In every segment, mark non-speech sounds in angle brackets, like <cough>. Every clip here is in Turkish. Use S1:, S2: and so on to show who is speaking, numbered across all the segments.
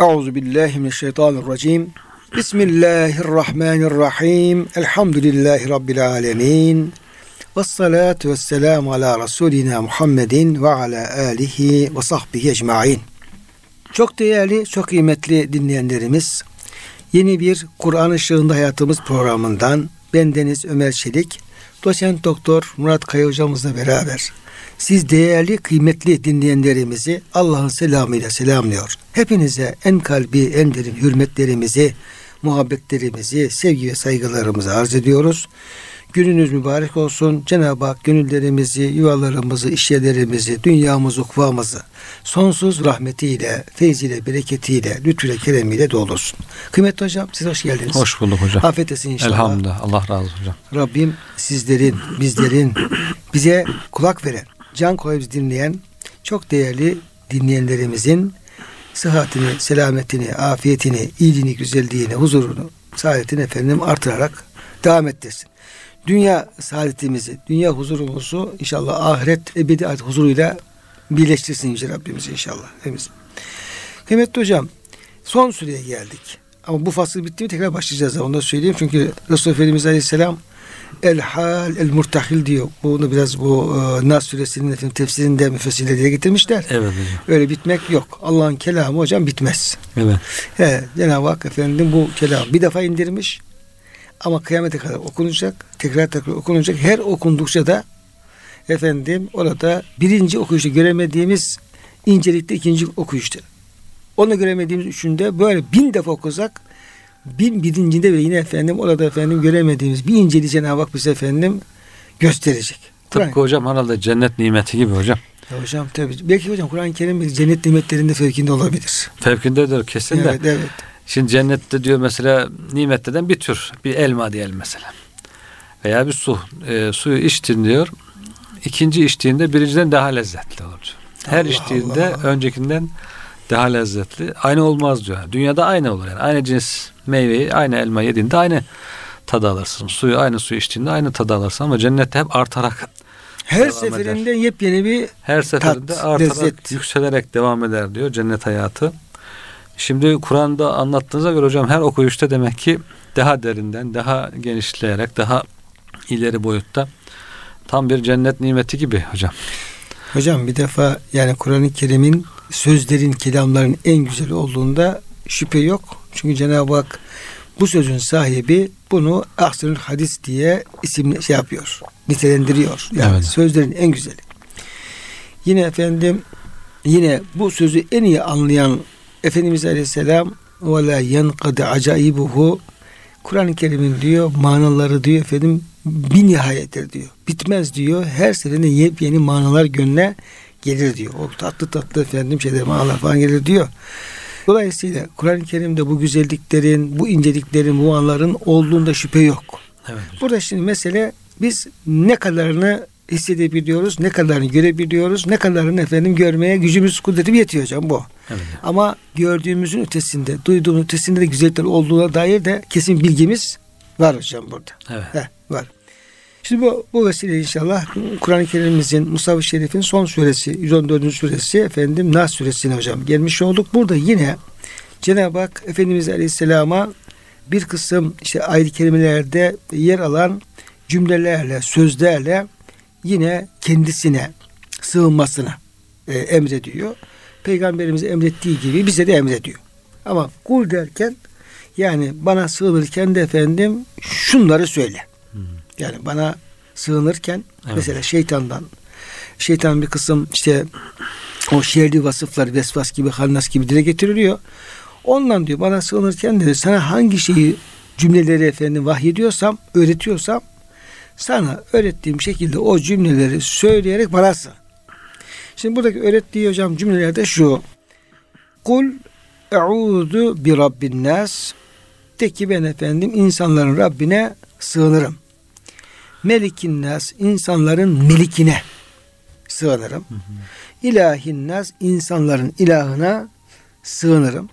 S1: Euzu billahi mineşşeytanirracim. Bismillahirrahmanirrahim. Elhamdülillahi rabbil alamin. Ves salatu vesselamu ala Resulina Muhammedin ve ala alihi ve sahbihi ecmain. Çok değerli, çok kıymetli dinleyenlerimiz, yeni bir Kur'an ışığında hayatımız programından bendeniz Ömer Çelik, doçent doktor Murat Kaya hocamızla beraber siz değerli, kıymetli dinleyenlerimizi Allah'ın selamıyla selamlıyor. Hepinize en kalbi, en derin hürmetlerimizi, muhabbetlerimizi, sevgi ve saygılarımızı arz ediyoruz. Gününüz mübarek olsun. Cenab-ı Hak gönüllerimizi, yuvalarımızı, işyerlerimizi, dünyamızı, ukvamızı sonsuz rahmetiyle, feyziyle, bereketiyle, lütfüyle, keremiyle doldursun. Kıymetli hocam siz hoş geldiniz.
S2: Hoş bulduk hocam.
S1: Afiyet olsun inşallah.
S2: Elhamdülillah. Allah razı olsun hocam.
S1: Rabbim sizlerin, bizlerin, bize kulak veren, can koyup dinleyen çok değerli dinleyenlerimizin sıhhatini, selametini, afiyetini, iyiliğini, güzelliğini, huzurunu, saadetini efendim artırarak devam ettirsin. Dünya saadetimizi, dünya huzurumuzu inşallah ahiret ebedi huzuruyla birleştirsin Yüce Rabbimiz inşallah. Hepimiz. Kıymetli hocam son süreye geldik. Ama bu fasıl bitti mi tekrar başlayacağız. Onu da söyleyeyim. Çünkü Resulullah Efendimiz Aleyhisselam El hal el murtahil diyor. Bunu biraz bu e, Nas suresinin tefsirinde müfessirleri dile getirmişler.
S2: Evet hocam.
S1: Öyle bitmek yok. Allah'ın kelamı hocam bitmez.
S2: Evet.
S1: He, Cenab-ı Hak efendim bu kelam bir defa indirmiş ama kıyamete kadar okunacak. Tekrar tekrar okunacak. Her okundukça da efendim orada birinci okuyuşta göremediğimiz incelikte ikinci okuyuşta. Onu göremediğimiz üçünde böyle bin defa okusak bin birincinde ve yine efendim orada efendim göremediğimiz bir inceliği Cenab-ı Hak bize efendim gösterecek.
S2: Tıpkı hocam herhalde cennet nimeti gibi hocam.
S1: Ya hocam tabii. Belki hocam Kur'an-ı Kerim cennet nimetlerinde fevkinde olabilir.
S2: Fevkindedir kesin
S1: evet,
S2: de.
S1: Evet.
S2: Şimdi cennette diyor mesela nimetlerden bir tür. Bir elma diyelim mesela. Veya bir su. E, suyu içtin diyor. İkinci içtiğinde birinciden daha lezzetli olur. Her
S1: Allah
S2: içtiğinde
S1: Allah.
S2: öncekinden daha lezzetli. Aynı olmaz diyor. Dünyada aynı olur yani. Aynı cins meyveyi aynı elma yediğinde aynı tadı alırsın. Suyu aynı suyu içtiğinde aynı tadı alırsın ama cennette hep artarak
S1: Her seferinde yepyeni bir
S2: her seferinde
S1: Tat,
S2: artarak
S1: lezzet.
S2: yükselerek devam eder diyor cennet hayatı. Şimdi Kur'an'da anlattığınıza göre hocam her okuyuşta demek ki daha derinden, daha genişleyerek, daha ileri boyutta tam bir cennet nimeti gibi hocam.
S1: Hocam bir defa yani Kur'an-ı Kerim'in sözlerin, kelamların en güzeli olduğunda şüphe yok. Çünkü Cenab-ı Hak bu sözün sahibi bunu ahsenül hadis diye isim şey yapıyor. Nitelendiriyor. Yani
S2: Evet.
S1: sözlerin en güzeli. Yine efendim yine bu sözü en iyi anlayan Efendimiz Aleyhisselam ve la yenkade acaibuhu Kur'an-ı Kerim'in diyor manaları diyor efendim bir nihayettir diyor. Bitmez diyor. Her seferinde yepyeni manalar gönlüne gelir diyor. O tatlı tatlı efendim şeyler manalar falan gelir diyor. Dolayısıyla Kur'an-ı Kerim'de bu güzelliklerin, bu inceliklerin, bu anların olduğunda şüphe yok.
S2: Evet.
S1: Burada şimdi mesele biz ne kadarını hissedebiliyoruz, ne kadarını görebiliyoruz, ne kadarını efendim görmeye gücümüz, kudretim yetiyor hocam bu.
S2: Evet.
S1: Ama gördüğümüzün ötesinde, duyduğumuzun ötesinde de güzellikler olduğuna dair de kesin bilgimiz var hocam burada.
S2: Evet.
S1: Heh, var. Şimdi bu, bu vesile inşallah Kur'an-ı Kerim'imizin Musav-ı Şerif'in son suresi 114. suresi efendim Nas suresine hocam gelmiş olduk. Burada yine Cenab-ı Hak Efendimiz Aleyhisselam'a bir kısım işte ayet-i kerimelerde yer alan cümlelerle, sözlerle yine kendisine sığınmasını e, emrediyor. Peygamberimiz emrettiği gibi bize de emrediyor. Ama kul derken yani bana sığınırken de efendim şunları söyle. Yani bana sığınırken
S2: Evet.
S1: mesela şeytandan şeytan bir kısım işte o şerli vasıflar vesvas gibi hannas gibi dile getiriliyor. Ondan diyor bana sığınırken de sana hangi şeyi cümleleri efendim vahyediyorsam, öğretiyorsam sana öğrettiğim şekilde o cümleleri söyleyerek bana sığın. Şimdi buradaki öğrettiği hocam cümlelerde şu. Kul e'udu bi rabbin nas. De ki ben efendim insanların Rabbine sığınırım. Melikin nas insanların melikine sığınırım. İlahin nas insanların ilahına sığınırım.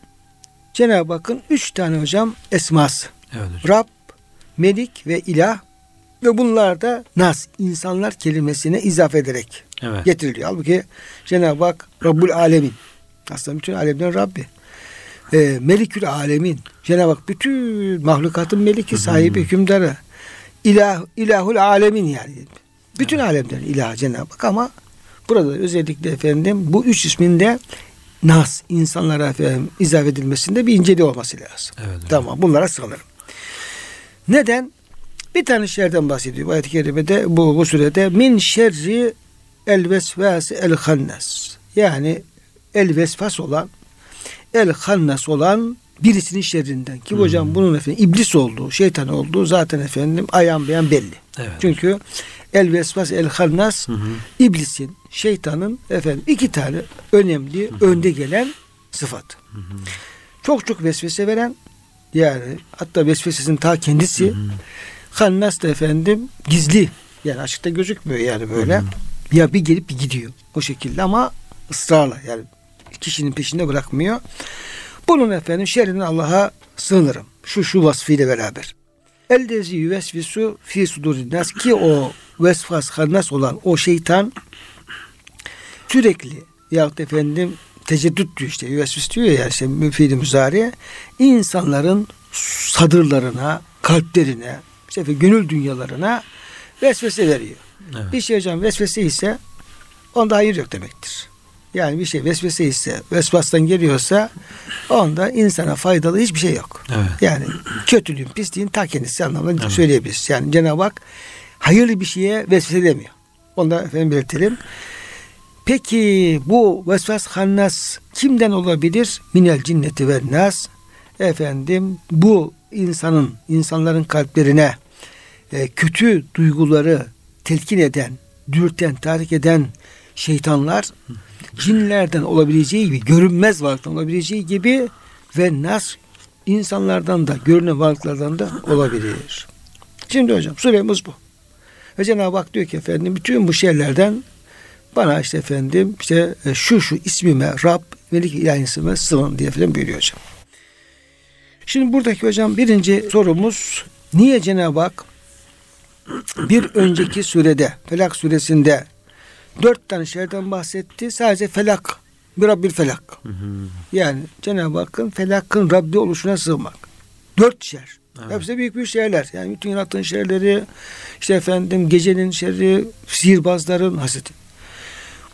S1: Cenab-ı Hakk'ın üç tane hocam esması.
S2: Evet hocam.
S1: Rab, Melik ve İlah ve bunlar da nas insanlar kelimesine izafe ederek
S2: Evet.
S1: getiriliyor. Halbuki Cenab-ı Hak Rabbul Alemin. Aslında bütün alemlerin Rabbi. e, Melikül Alemin. Cenab-ı Hak bütün mahlukatın meliki, sahibi, hükümdarı. İlah, ilahul alemin yani. Bütün evet. alemlerin ilahı Cenab-ı Hak ama burada özellikle efendim bu üç isminde nas insanlara efendim izah edilmesinde bir inceliği olması lazım. Evet, evet. Tamam bunlara sığınırım. Neden? Bir tane şerden bahsediyor ayet-i kerimede bu, bu sürede min şerri el vesvasi el hannas. Yani el vesvas olan el hannas olan birisinin şerrinden ki hmm. hocam bunun efendim iblis olduğu, şeytan olduğu zaten efendim ayan beyan belli. Evet. Çünkü el vesvas el hannas hı iblisin, şeytanın efendim iki tane önemli hı önde gelen sıfat. Hı Çok çok vesvese veren yani hatta vesvesesinin ta kendisi hı da efendim gizli yani açıkta gözükmüyor yani böyle. Hı Ya bir gelip bir gidiyor o şekilde ama ısrarla yani kişinin peşinde bırakmıyor. Bunun efendim şerrinden Allah'a sığınırım. Şu şu vasfıyla beraber. Eldezi yüvesvisu fi sudurinnas ki o vesfas hannas olan o şeytan sürekli yahut efendim teceddüt diyor işte yüvesvis diyor ya işte müfidi müzari insanların sadırlarına, kalplerine, işte gönül dünyalarına vesvese veriyor. Evet. Bir şey hocam vesvese ise onda hayır yok demektir. Yani bir şey vesvese ise, vesvastan geliyorsa onda insana faydalı hiçbir şey yok. Evet. Yani kötülüğün, pisliğin ta kendisi anlamında evet. söyleyebiliriz. Yani Cenab-ı Hak hayırlı bir şeye vesvese edemiyor. Onu da efendim belirtelim. Peki bu vesvas hannas kimden olabilir? Minel cinneti ve nas. Efendim bu insanın, insanların kalplerine e, kötü duyguları telkin eden, dürten, tahrik eden şeytanlar cinlerden olabileceği gibi, görünmez varlıktan olabileceği gibi ve nas insanlardan da, görünen varlıklardan da olabilir. Şimdi hocam suremiz bu. Ve Cenab-ı Hak diyor ki efendim bütün bu şeylerden bana işte efendim işte e, şu şu ismime Rab Melik ilahisime sığın diye falan buyuruyor hocam. Şimdi buradaki hocam birinci sorumuz niye Cenab-ı Hak bir önceki surede Felak suresinde dört tane şeyden bahsetti. Sadece felak. Bir Rabbil felak. Hı hı. Yani Cenab-ı Hakk'ın felakın Rabbi oluşuna sığmak. Dört şer. Evet. Hepsi büyük büyük şeyler. Yani bütün yarattığın şerleri, işte efendim gecenin şerri, sihirbazların haseti.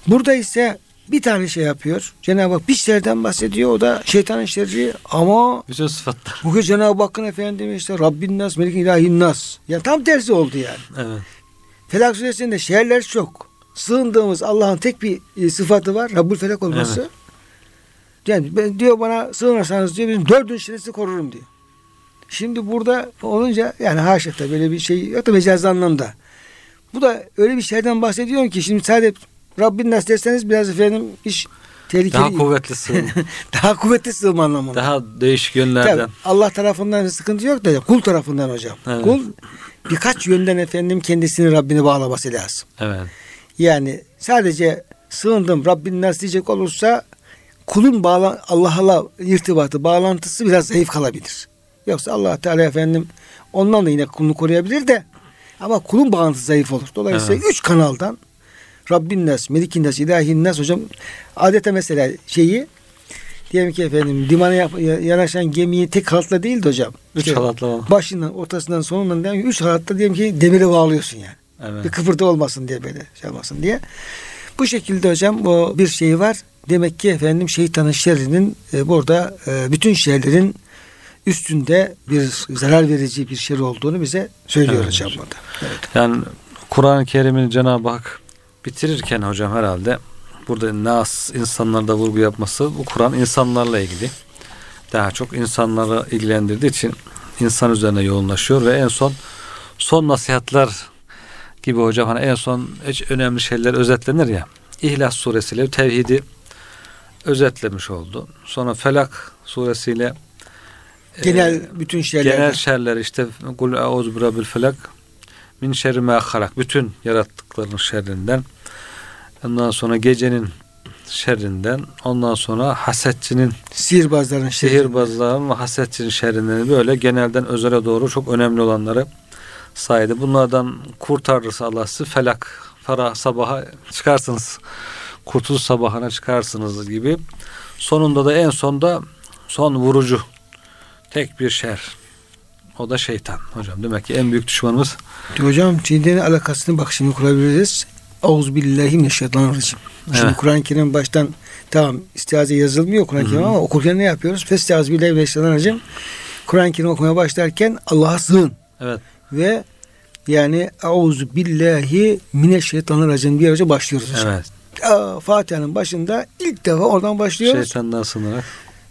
S1: Burada ise bir tane şey yapıyor. Cenab-ı Hak bir şerden bahsediyor. O da şeytanın şerri ama
S2: bütün sıfatlar.
S1: Bu Cenab-ı Hakk'ın efendim işte Rabbin nas, Melik ilahin nas. Yani tam tersi oldu yani. Evet. Felak suresinde şerler çok sığındığımız Allah'ın tek bir e, sıfatı var. Rabbul Felak olması. Evet. Yani ben, diyor bana sığınırsanız diyor benim dördüncü şerefsizi korurum diyor. Şimdi burada olunca yani haşa da böyle bir şey yok da mecazlı anlamda. Bu da öyle bir şeyden bahsediyorum ki şimdi sadece Rabbin nasıl derseniz biraz efendim iş tehlikeli.
S2: Daha kuvvetli sığınma. <laughs>
S1: Daha kuvvetli sığınma anlamında.
S2: Daha değişik yönlerden. Tabii,
S1: Allah tarafından bir sıkıntı yok da kul tarafından hocam. Evet. Kul birkaç yönden efendim kendisini Rabbine bağlaması lazım. Evet. Yani sadece sığındım Rabbin nas diyecek olursa kulun bağla, Allah'la irtibatı, bağlantısı biraz zayıf kalabilir. Yoksa Allah Teala efendim ondan da yine kulunu koruyabilir de ama kulun bağlantısı zayıf olur. Dolayısıyla evet. üç kanaldan Rabbin nas, Melikin nas, İlahin nas hocam adeta mesela şeyi diyelim ki efendim limana yanaşan gemiyi tek halatla değil de hocam.
S2: Üç işte halatla.
S1: Başından, ortasından, sonundan yani üç halatla diyelim ki demire bağlıyorsun yani. Evet. Bir kıpırtı olmasın diye böyle şey olmasın diye. Bu şekilde hocam bu bir şey var. Demek ki efendim şeytanın şerrinin e, burada e, bütün şerlerin üstünde bir zarar verici bir şer olduğunu bize söylüyor evet. hocam burada. Evet.
S2: Yani Kur'an-ı Kerim'in Cenab-ı Hak bitirirken hocam herhalde burada nas insanlarda vurgu yapması bu Kur'an insanlarla ilgili. Daha çok insanları ilgilendirdiği için insan üzerine yoğunlaşıyor ve en son son nasihatler gibi hocam hani en son hiç önemli şeyler özetlenir ya. İhlas suresiyle tevhidi özetlemiş oldu. Sonra Felak suresiyle
S1: genel e, bütün şeyler
S2: genel şerler işte kul auzu birabbil felak min şerri ma halak bütün yarattıkların şerrinden ondan sonra gecenin şerrinden ondan sonra hasetçinin
S1: sihirbazların
S2: sihirbazların ve hasetçinin şerrinden böyle genelden özele doğru çok önemli olanları saydı. Bunlardan kurtarırsa Allah sizi felak, ferah sabaha çıkarsınız. Kurtuluş sabahına çıkarsınız gibi. Sonunda da en sonda son vurucu tek bir şer. O da şeytan hocam. Demek ki en büyük düşmanımız
S1: Hocam şeyden alakasını bak şimdi kurabiliriz. Euzubillahimineşşeytanirracim. Şimdi
S2: Evet.
S1: Kur'an-ı Kerim baştan tamam istiaze yazılmıyor Kur'an-ı Kerim ama okurken ne yapıyoruz? Festazbillahimineşşeytanirracim. Kur'an-ı Kerim okumaya başlarken Allah'a sığın
S2: evet
S1: ve yani Euzu billahi mineşşeytanirracim diye önce başlıyoruz
S2: evet
S1: Fatiha'nın başında ilk defa oradan başlıyoruz
S2: şeytandan sığınarak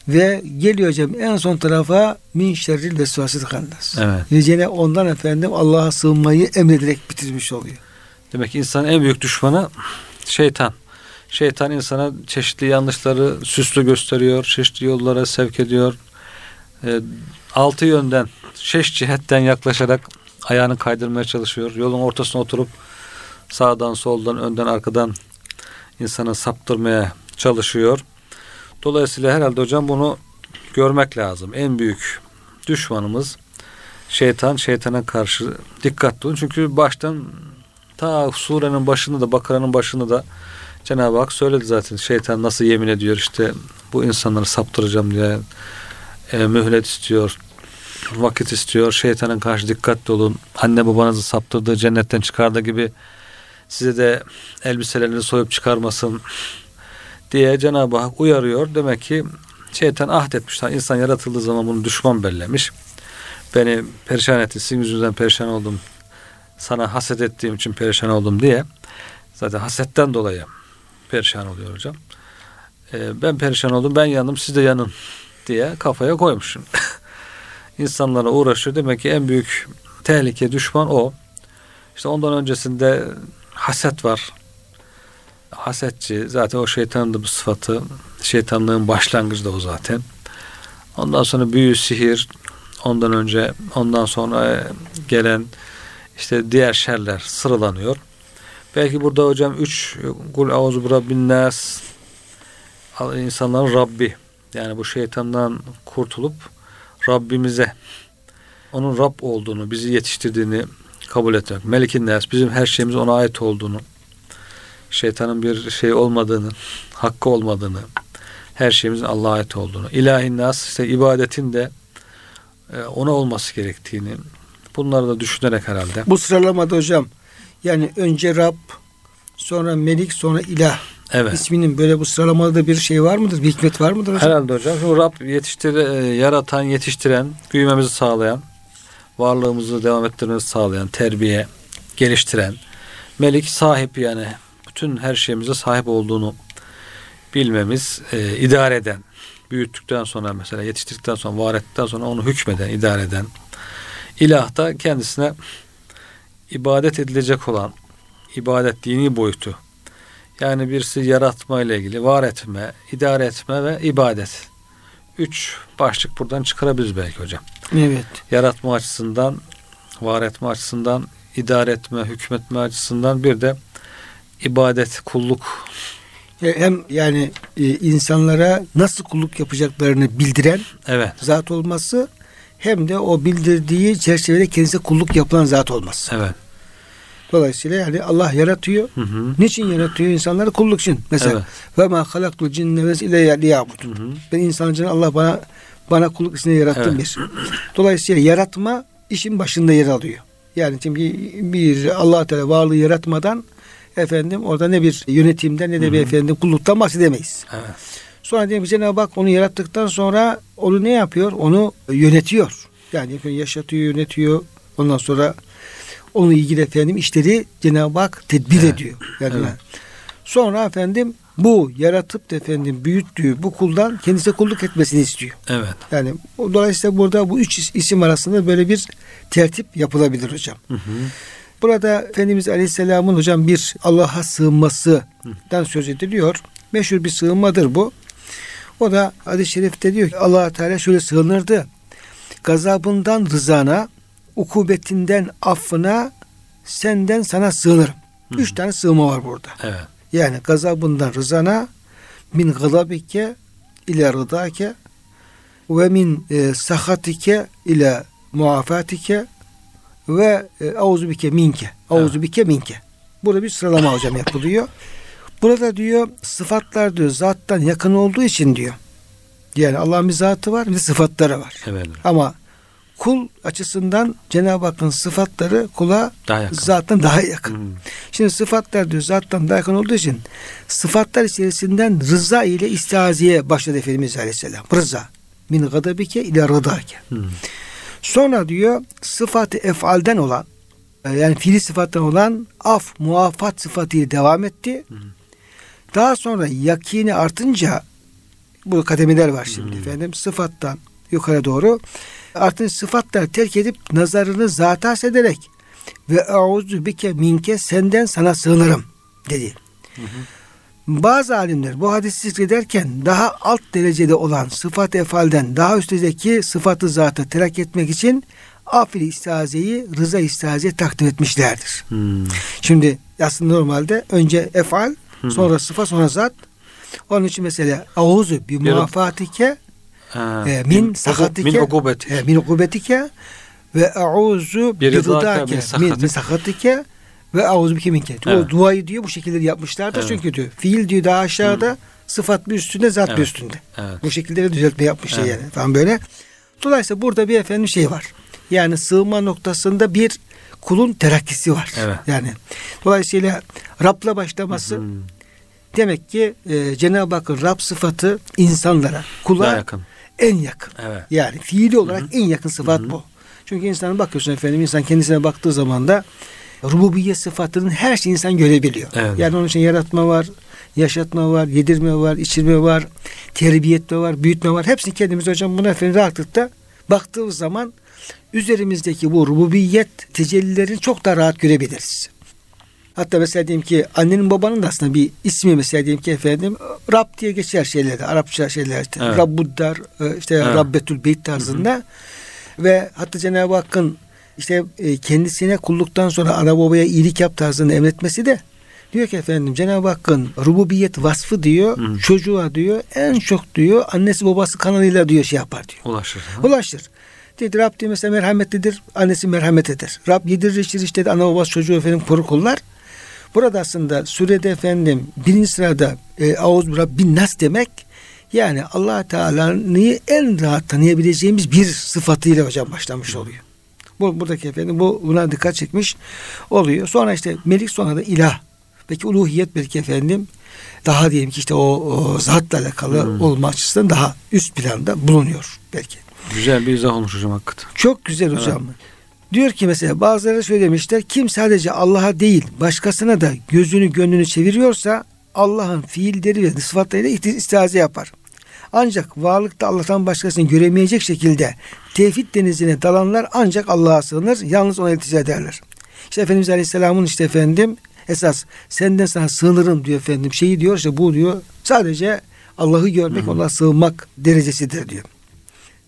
S1: ve geliyor hocam en son tarafa min şerril vesvasil kannas.
S2: Evet.
S1: Ve ondan efendim Allah'a sığınmayı emrederek bitirmiş oluyor.
S2: Demek ki insanın en büyük düşmanı şeytan. Şeytan insana çeşitli yanlışları süslü gösteriyor, çeşitli yollara sevk ediyor. E, altı yönden, şeş cihetten yaklaşarak ayağını kaydırmaya çalışıyor. Yolun ortasına oturup sağdan, soldan, önden, arkadan insanı saptırmaya çalışıyor. Dolayısıyla herhalde hocam bunu görmek lazım. En büyük düşmanımız şeytan, şeytana karşı dikkatli olun. Çünkü baştan ta surenin başında da Bakara'nın başında da Cenab-ı Hak söyledi zaten şeytan nasıl yemin ediyor işte bu insanları saptıracağım diye e, mühlet istiyor vakit istiyor. Şeytanın karşı dikkatli olun anne babanızı saptırdığı cennetten çıkardığı gibi size de elbiselerini soyup çıkarmasın diye Cenab-ı Hak uyarıyor. Demek ki şeytan ahdetmiş insan yaratıldığı zaman bunu düşman bellemiş. Beni perişan etti sizin yüzünüzden perişan oldum sana haset ettiğim için perişan oldum diye zaten hasetten dolayı perişan oluyor hocam. Ee, ben perişan oldum ben yandım siz de yanın diye kafaya koymuşum. <laughs> İnsanlara uğraşıyor. Demek ki en büyük tehlike düşman o. İşte ondan öncesinde haset var. Hasetçi zaten o şeytanın da bu sıfatı. Şeytanlığın başlangıcı da o zaten. Ondan sonra büyü, sihir, ondan önce ondan sonra gelen işte diğer şerler sıralanıyor. Belki burada hocam üç kul auzu bi rabbin nas insanların Rabbi yani bu şeytandan kurtulup Rabbimize onun Rab olduğunu, bizi yetiştirdiğini kabul etmek. Melikin nas bizim her şeyimiz ona ait olduğunu, şeytanın bir şey olmadığını, hakkı olmadığını, her şeyimizin Allah'a ait olduğunu, ilahin nas işte ibadetin de e, ona olması gerektiğini, bunları da düşünerek herhalde.
S1: Bu sıralamada hocam yani önce Rab, sonra Melik, sonra İlah
S2: Evet.
S1: isminin böyle bu sıralamada da bir şey var mıdır? Bir hikmet var mıdır hocam?
S2: Herhalde hocam. Şu Rab yetiştir, e, yaratan, yetiştiren, büyümemizi sağlayan, varlığımızı devam ettirmemizi sağlayan, terbiye, geliştiren, Melik sahip yani bütün her şeyimize sahip olduğunu bilmemiz, e, idare eden, büyüttükten sonra mesela yetiştirdikten sonra, var ettikten sonra onu hükmeden, idare eden, ilah da kendisine ibadet edilecek olan, ibadet dini boyutu, yani birisi yaratma ile ilgili var etme, idare etme ve ibadet. Üç başlık buradan çıkarabiliriz belki hocam.
S1: Evet.
S2: Yaratma açısından, var etme açısından, idare etme, hükmetme açısından bir de ibadet, kulluk.
S1: E, Hem yani e, insanlara nasıl kulluk yapacaklarını bildiren
S2: Evet,
S1: zat olması hem de o bildirdiği çerçevede kendisine kulluk yapılan zat olması.
S2: evet.
S1: Dolayısıyla yani Allah yaratıyor.
S2: Hı hı.
S1: Niçin yaratıyor insanları? Kulluk için. Mesela ve ma halaktul cinne ve ile liyabudun. Ben insancını Allah bana bana kulluk için yarattım
S2: Evet.
S1: bir. Dolayısıyla yaratma işin başında yer alıyor. Yani çünkü bir Allah Teala varlığı yaratmadan efendim orada ne bir yönetimden ne de bir efendim kulluktan bahsedemeyiz.
S2: Evet.
S1: Sonra diyelim Cenab-ı Hak onu yarattıktan sonra onu ne yapıyor? Onu yönetiyor. Yani yaşatıyor, yönetiyor. Ondan sonra onunla ilgili efendim işleri Cenab-ı Hak tedbir
S2: Evet.
S1: ediyor. Yani
S2: Evet.
S1: sonra efendim bu yaratıp da efendim büyüttüğü bu kuldan kendisine kulluk etmesini istiyor.
S2: Evet.
S1: Yani dolayısıyla burada bu üç is- isim arasında böyle bir tertip yapılabilir hocam.
S2: Hı hı.
S1: Burada Efendimiz Aleyhisselam'ın hocam bir Allah'a sığınmasından söz ediliyor. Meşhur bir sığınmadır bu. O da hadis-i şerifte diyor ki allah Teala şöyle sığınırdı. Gazabından rızana, ukubetinden affına, senden sana sığınırım. Üç tane sığınma var burada.
S2: Evet.
S1: Yani gazabından rızana, min gazabike ile rıdake ve min e, sahatike ile muafatike ve e, auzu bike minke. Auzu bike minke. Burada bir sıralama hocam yapılıyor. Burada diyor sıfatlar diyor zattan yakın olduğu için diyor. Yani Allah'ın bir zatı var bir sıfatları var.
S2: Evet.
S1: Ama kul açısından Cenab-ı Hakk'ın sıfatları kula
S2: Daha yakın.
S1: zattan daha yakın.
S2: Hmm.
S1: Şimdi sıfatlar diyor zattan daha yakın olduğu için sıfatlar içerisinden rıza ile istiaziye başladı Efendimiz Aleyhisselam. Rıza. Min gadabike ile rıdake.
S2: Hmm.
S1: Sonra diyor sıfatı efalden olan e, yani fiili sıfattan olan af, muafat sıfatıyla devam etti. Daha sonra yakini artınca bu kademeler var şimdi efendim. Sıfattan yukarı doğru artık sıfatlar terk edip nazarını zata ederek ve auzu bike minke senden sana sığınırım dedi. Bazı alimler bu hadisi zikrederken daha alt derecede olan sıfat efalden daha üstteki sıfatı zatı terak etmek için afil istiazeyi rıza istiazeyi takdim etmişlerdir.
S2: Hmm.
S1: Şimdi aslında normalde önce efal sonra sıfat sonra zat. Onun için mesela auzu bi
S2: Bir-
S1: muafatike
S2: Ha,
S1: e, min sahatike
S2: Min ukubeti.
S1: e, min ukubetike ve auzu
S2: Bir
S1: bi
S2: rıdake,
S1: rıdake
S2: min
S1: min,
S2: sahatike.
S1: ve auzu bike minke.
S2: Evet.
S1: Duayı diyor bu şekilde yapmışlardır
S2: Evet.
S1: çünkü diyor fiil diyor daha aşağıda sıfat bir üstünde zat bir
S2: Evet.
S1: üstünde.
S2: Evet.
S1: Bu şekilde de düzeltme yapmışlar
S2: Evet.
S1: yani falan böyle. Dolayısıyla burada bir efendim şey var. Yani sığınma noktasında bir kulun terakkisi var.
S2: Evet.
S1: Yani dolayısıyla Rab'la başlaması
S2: Hmm.
S1: demek ki e, Cenab-ı Hakk'ın Rab sıfatı insanlara, kula
S2: Daha yakın.
S1: En yakın.
S2: Evet.
S1: Yani fiili olarak en yakın sıfat bu. Çünkü insana bakıyorsun efendim insan kendisine baktığı zaman da rububiyet sıfatının her şeyi insan görebiliyor.
S2: Evet.
S1: Yani onun için yaratma var, yaşatma var, yedirme var, içirme var, terbiye etme var, büyütme var. Hepsini kendimiz hocam buna efendim rahatlıkla baktığımız zaman üzerimizdeki bu rububiyet tecellilerini çok daha rahat görebiliriz. Hatta mesela diyelim ki annenin babanın da aslında bir ismi mesela diyelim ki efendim Rab diye geçer şeylerde Arapça şeyler işte
S2: Evet.
S1: Rabbuddar e, işte
S2: Evet.
S1: Rabbetül Beyt tarzında ve hatta Cenab-ı Hakk'ın işte e, kendisine kulluktan sonra ana babaya iyilik yap tarzını emretmesi de diyor ki efendim Cenab-ı Hakk'ın rububiyet vasfı diyor
S2: Hı.
S1: çocuğa diyor en çok diyor annesi babası kanalıyla diyor şey yapar diyor.
S2: Ulaşır. ha?
S1: Ulaştır. Dedi Rab diyor mesela merhametlidir. Annesi merhamet eder. Rab yedirir içirir işte ana babası çocuğu efendim korur kullar. Burada aslında surede efendim birinci sırada e, Auz Rabbin Nas demek yani allah Teala'nı en rahat tanıyabileceğimiz bir sıfatıyla hocam başlamış oluyor. Bu, buradaki efendim bu buna dikkat çekmiş oluyor. Sonra işte melik sonra da ilah. Peki uluhiyet belki efendim daha diyelim ki işte o, o zatla alakalı
S2: Hmm.
S1: olma açısından daha üst planda bulunuyor belki.
S2: Güzel bir izah olmuş hocam hakikaten.
S1: Çok güzel hocam. Diyor ki mesela bazıları söylemişler kim sadece Allah'a değil başkasına da gözünü gönlünü çeviriyorsa Allah'ın fiilleri ve sıfatlarıyla isti- istiaze yapar. Ancak varlıkta Allah'tan başkasını göremeyecek şekilde tevhid denizine dalanlar ancak Allah'a sığınır. Yalnız ona iltica ederler. İşte Efendimiz Aleyhisselam'ın işte efendim esas senden sana sığınırım diyor efendim. Şeyi diyor işte bu diyor sadece Allah'ı görmek Allah'a sığınmak derecesidir diyor.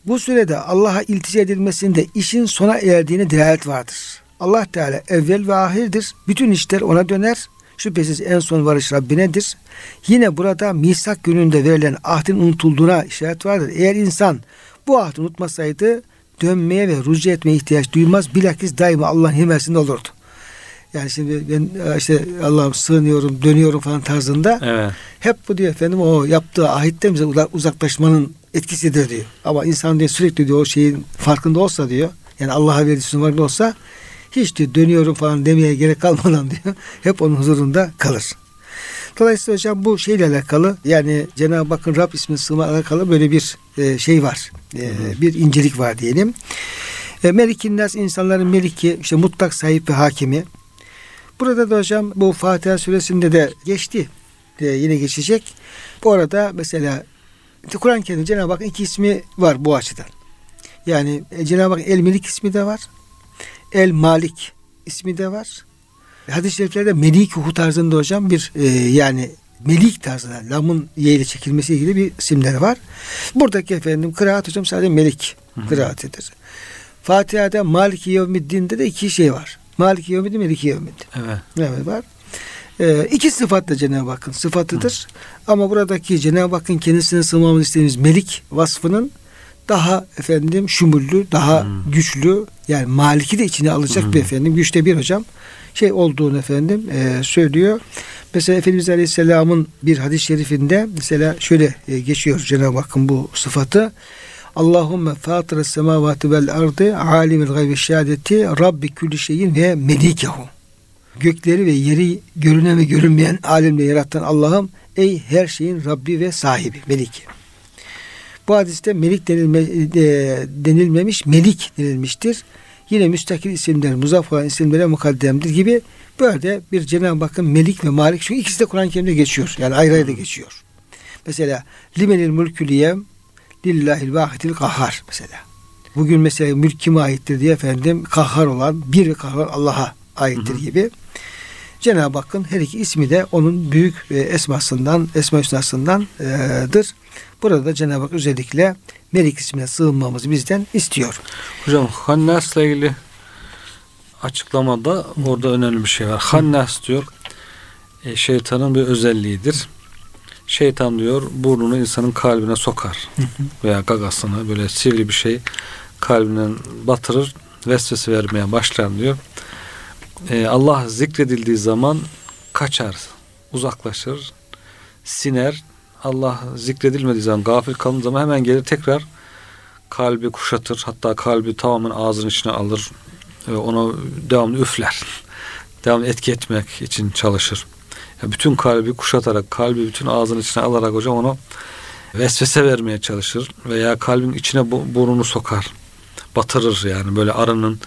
S1: Bu sürede Allah'a iltica edilmesinde işin sona erdiğine delalet vardır. Allah Teala evvel ve ahirdir. Bütün işler ona döner. Şüphesiz en son varış Rabbinedir. Yine burada misak gününde verilen ahdin unutulduğuna işaret vardır. Eğer insan bu ahdi unutmasaydı dönmeye ve rücu etmeye ihtiyaç duymaz. Bilakis daima Allah'ın himayesinde olurdu. Yani şimdi ben işte Allah'ım sığınıyorum, dönüyorum falan tarzında
S2: Evet.
S1: hep bu diyor efendim o yaptığı ahitte bize uza- uzaklaşmanın etkisidir diyor. Ama insan diyor sürekli diyor o şeyin farkında olsa diyor. Yani Allah'a verdiği farkında olsa hiç diyor dönüyorum falan demeye gerek kalmadan <laughs> diyor. Hep onun huzurunda kalır. Dolayısıyla hocam bu şeyle alakalı yani Cenab-ı Hakk'ın Rab ismi sığma alakalı böyle bir e, şey var. E, bir incelik var diyelim. E, Melikin nas insanların meliki işte mutlak sahip ve hakimi. Burada da hocam bu Fatiha suresinde de geçti. E, yine geçecek. Bu arada mesela Kur'an-ı Kerim'de Cenab-ı Hakk'ın iki ismi var bu açıdan. Yani e, Cenab-ı Hakk'ın El Melik ismi de var. El Malik ismi de var. Hadis-i şeriflerde Melik-hu tarzında hocam bir e, yani Melik tarzında lamın ye ile çekilmesi ilgili bir isimleri var. Buradaki efendim kıraat hocam sadece Melik kıraatidir. Fatiha'da Maliki Yevmiddin'de de iki şey var. Maliki Yevmiddin, Meliki Yevmiddin.
S2: Evet.
S1: Evet var. Ee, iki sıfat da Cenab-ı Hakk'ın sıfatıdır. Ama buradaki Cenab-ı Hakk'ın kendisine sığmamız istediğimiz melik vasfının daha efendim şumullü, daha
S2: Hmm.
S1: güçlü yani maliki de içine alacak
S2: Hmm.
S1: bir efendim güçte bir hocam şey olduğunu efendim e, söylüyor. Mesela Efendimiz Aleyhisselam'ın bir hadis-i şerifinde mesela şöyle e, geçiyor Cenab-ı Hakk'ın bu sıfatı. Allahümme fatıra semavati vel ardı alimil gaybi şehadeti rabbi külli şeyin ve melikehu. Gökleri ve yeri görünen ve görünmeyen alemle yaratan Allah'ım ey her şeyin Rabbi ve sahibi, meliki. Bu hadiste melik denilme, e, denilmemiş, melik denilmiştir. Yine müstakil isimler, muzaf olan isimlere mukaddemdir gibi böyle bir Cenab-ı Hakk'ın melik ve malik. Çünkü ikisi de Kur'an-ı Kerim'de geçiyor. Yani ayrı ayrı geçiyor. Mesela limenil mülkü liyem lillahil vahidil kahhar mesela. Bugün mesela mülk kime aittir diye efendim kahhar olan bir kahhar Allah'a aittir hı hı. gibi. Cenab-ı Hakk'ın her iki ismi de onun büyük e, esmasından, esma hüsnasındandır. Burada da Cenab-ı Hak özellikle Melik ismine sığınmamızı bizden istiyor.
S2: Hocam Hannas'la ilgili açıklamada orada önemli bir şey var. Hannas diyor e, şeytanın bir özelliğidir. Şeytan diyor burnunu insanın kalbine sokar veya gagasını böyle sivri bir şey kalbinden batırır vesvese vermeye başlar diyor. Ee, Allah zikredildiği zaman kaçar, uzaklaşır, siner. Allah zikredilmediği zaman, gafil kalındığı zaman hemen gelir tekrar kalbi kuşatır. Hatta kalbi tamamen ağzının içine alır ve onu devamlı üfler. <laughs> devamlı etki etmek için çalışır. Bütün kalbi kuşatarak, kalbi bütün ağzının içine alarak hocam onu vesvese vermeye çalışır veya kalbin içine burnunu sokar. Batırır yani böyle arının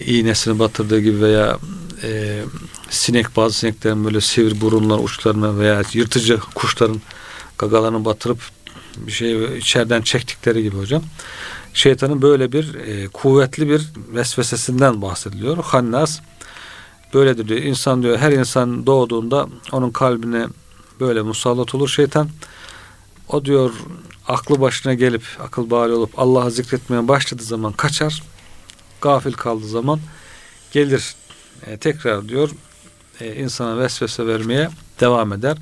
S2: iğnesini batırdığı gibi veya e, sinek bazı sineklerin böyle sivri burunlar uçlarına veya yırtıcı kuşların gagalarını batırıp bir şey içeriden çektikleri gibi hocam. Şeytanın böyle bir e, kuvvetli bir vesvesesinden bahsediliyor. Hannas böyledir diyor. İnsan diyor her insan doğduğunda onun kalbine böyle musallat olur şeytan. O diyor aklı başına gelip akıl bari olup Allah'ı zikretmeye başladığı zaman kaçar gafil kaldığı zaman gelir e, tekrar diyor e, insana vesvese vermeye devam eder.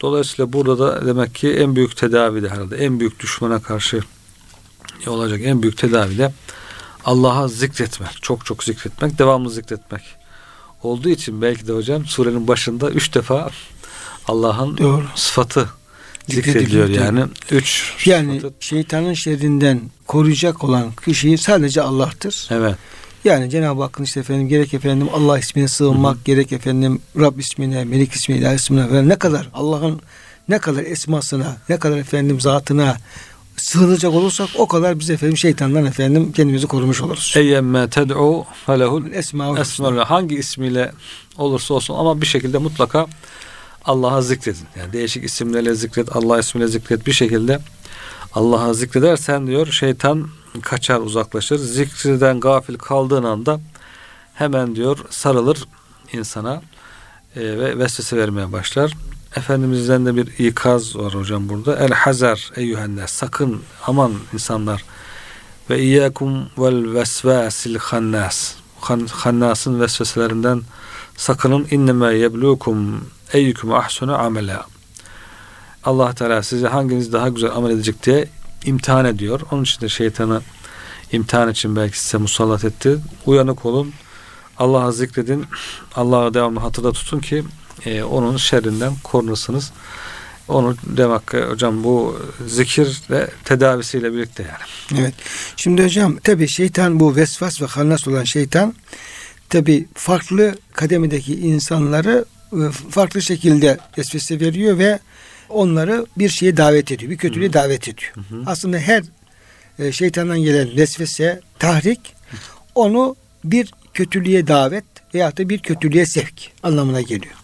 S2: Dolayısıyla burada da demek ki en büyük tedavi de herhalde en büyük düşmana karşı olacak en büyük tedavi de Allah'a zikretmek. Çok çok zikretmek, devamlı zikretmek. Olduğu için belki de hocam surenin başında üç defa Allah'ın sıfatı zikrediliyor yani. Üç
S1: yani sıfatı. şeytanın şerrinden koruyacak olan kişi sadece Allah'tır.
S2: Evet.
S1: Yani Cenab-ı Hakk'ın işte efendim gerek efendim Allah ismine sığınmak, Hı-hı. gerek efendim Rab ismine, Melik ismine, İlah ismine falan ne kadar Allah'ın ne kadar esmasına, ne kadar efendim zatına sığınacak olursak o kadar biz efendim şeytandan efendim kendimizi korumuş oluruz.
S2: Eyyemme ted'u felehul esmaul hangi ismiyle olursa olsun ama bir şekilde mutlaka Allah'a zikredin. Yani değişik isimlerle zikret, Allah ismiyle zikret bir şekilde Allah'a zikredersen diyor şeytan kaçar uzaklaşır. Zikreden gafil kaldığın anda hemen diyor sarılır insana e, ve vesvese vermeye başlar. Efendimizden de bir ikaz var hocam burada. El hazar eyyühenler sakın aman insanlar ve iyyakum vel vesvasil hannas. Hannasın vesveselerinden sakının inneme yeblukum eyyukum ahsunu amela. Allah Teala sizi hanginiz daha güzel amel edecek diye imtihan ediyor. Onun için de şeytanı imtihan için belki size musallat etti. Uyanık olun. Allah'ı zikredin. Allah'ı devamlı hatırda tutun ki e, onun şerrinden korunursunuz. Onu demek hocam bu zikirle tedavisiyle birlikte yani.
S1: Evet. Şimdi hocam tabi şeytan bu vesvas ve hannas olan şeytan tabi farklı kademedeki insanları e, farklı şekilde vesvese veriyor ve onları bir şeye davet ediyor. Bir kötülüğe hı. davet ediyor. Hı hı. Aslında her e, şeytandan gelen vesvese, tahrik onu bir kötülüğe davet veya da bir kötülüğe sevk anlamına geliyor.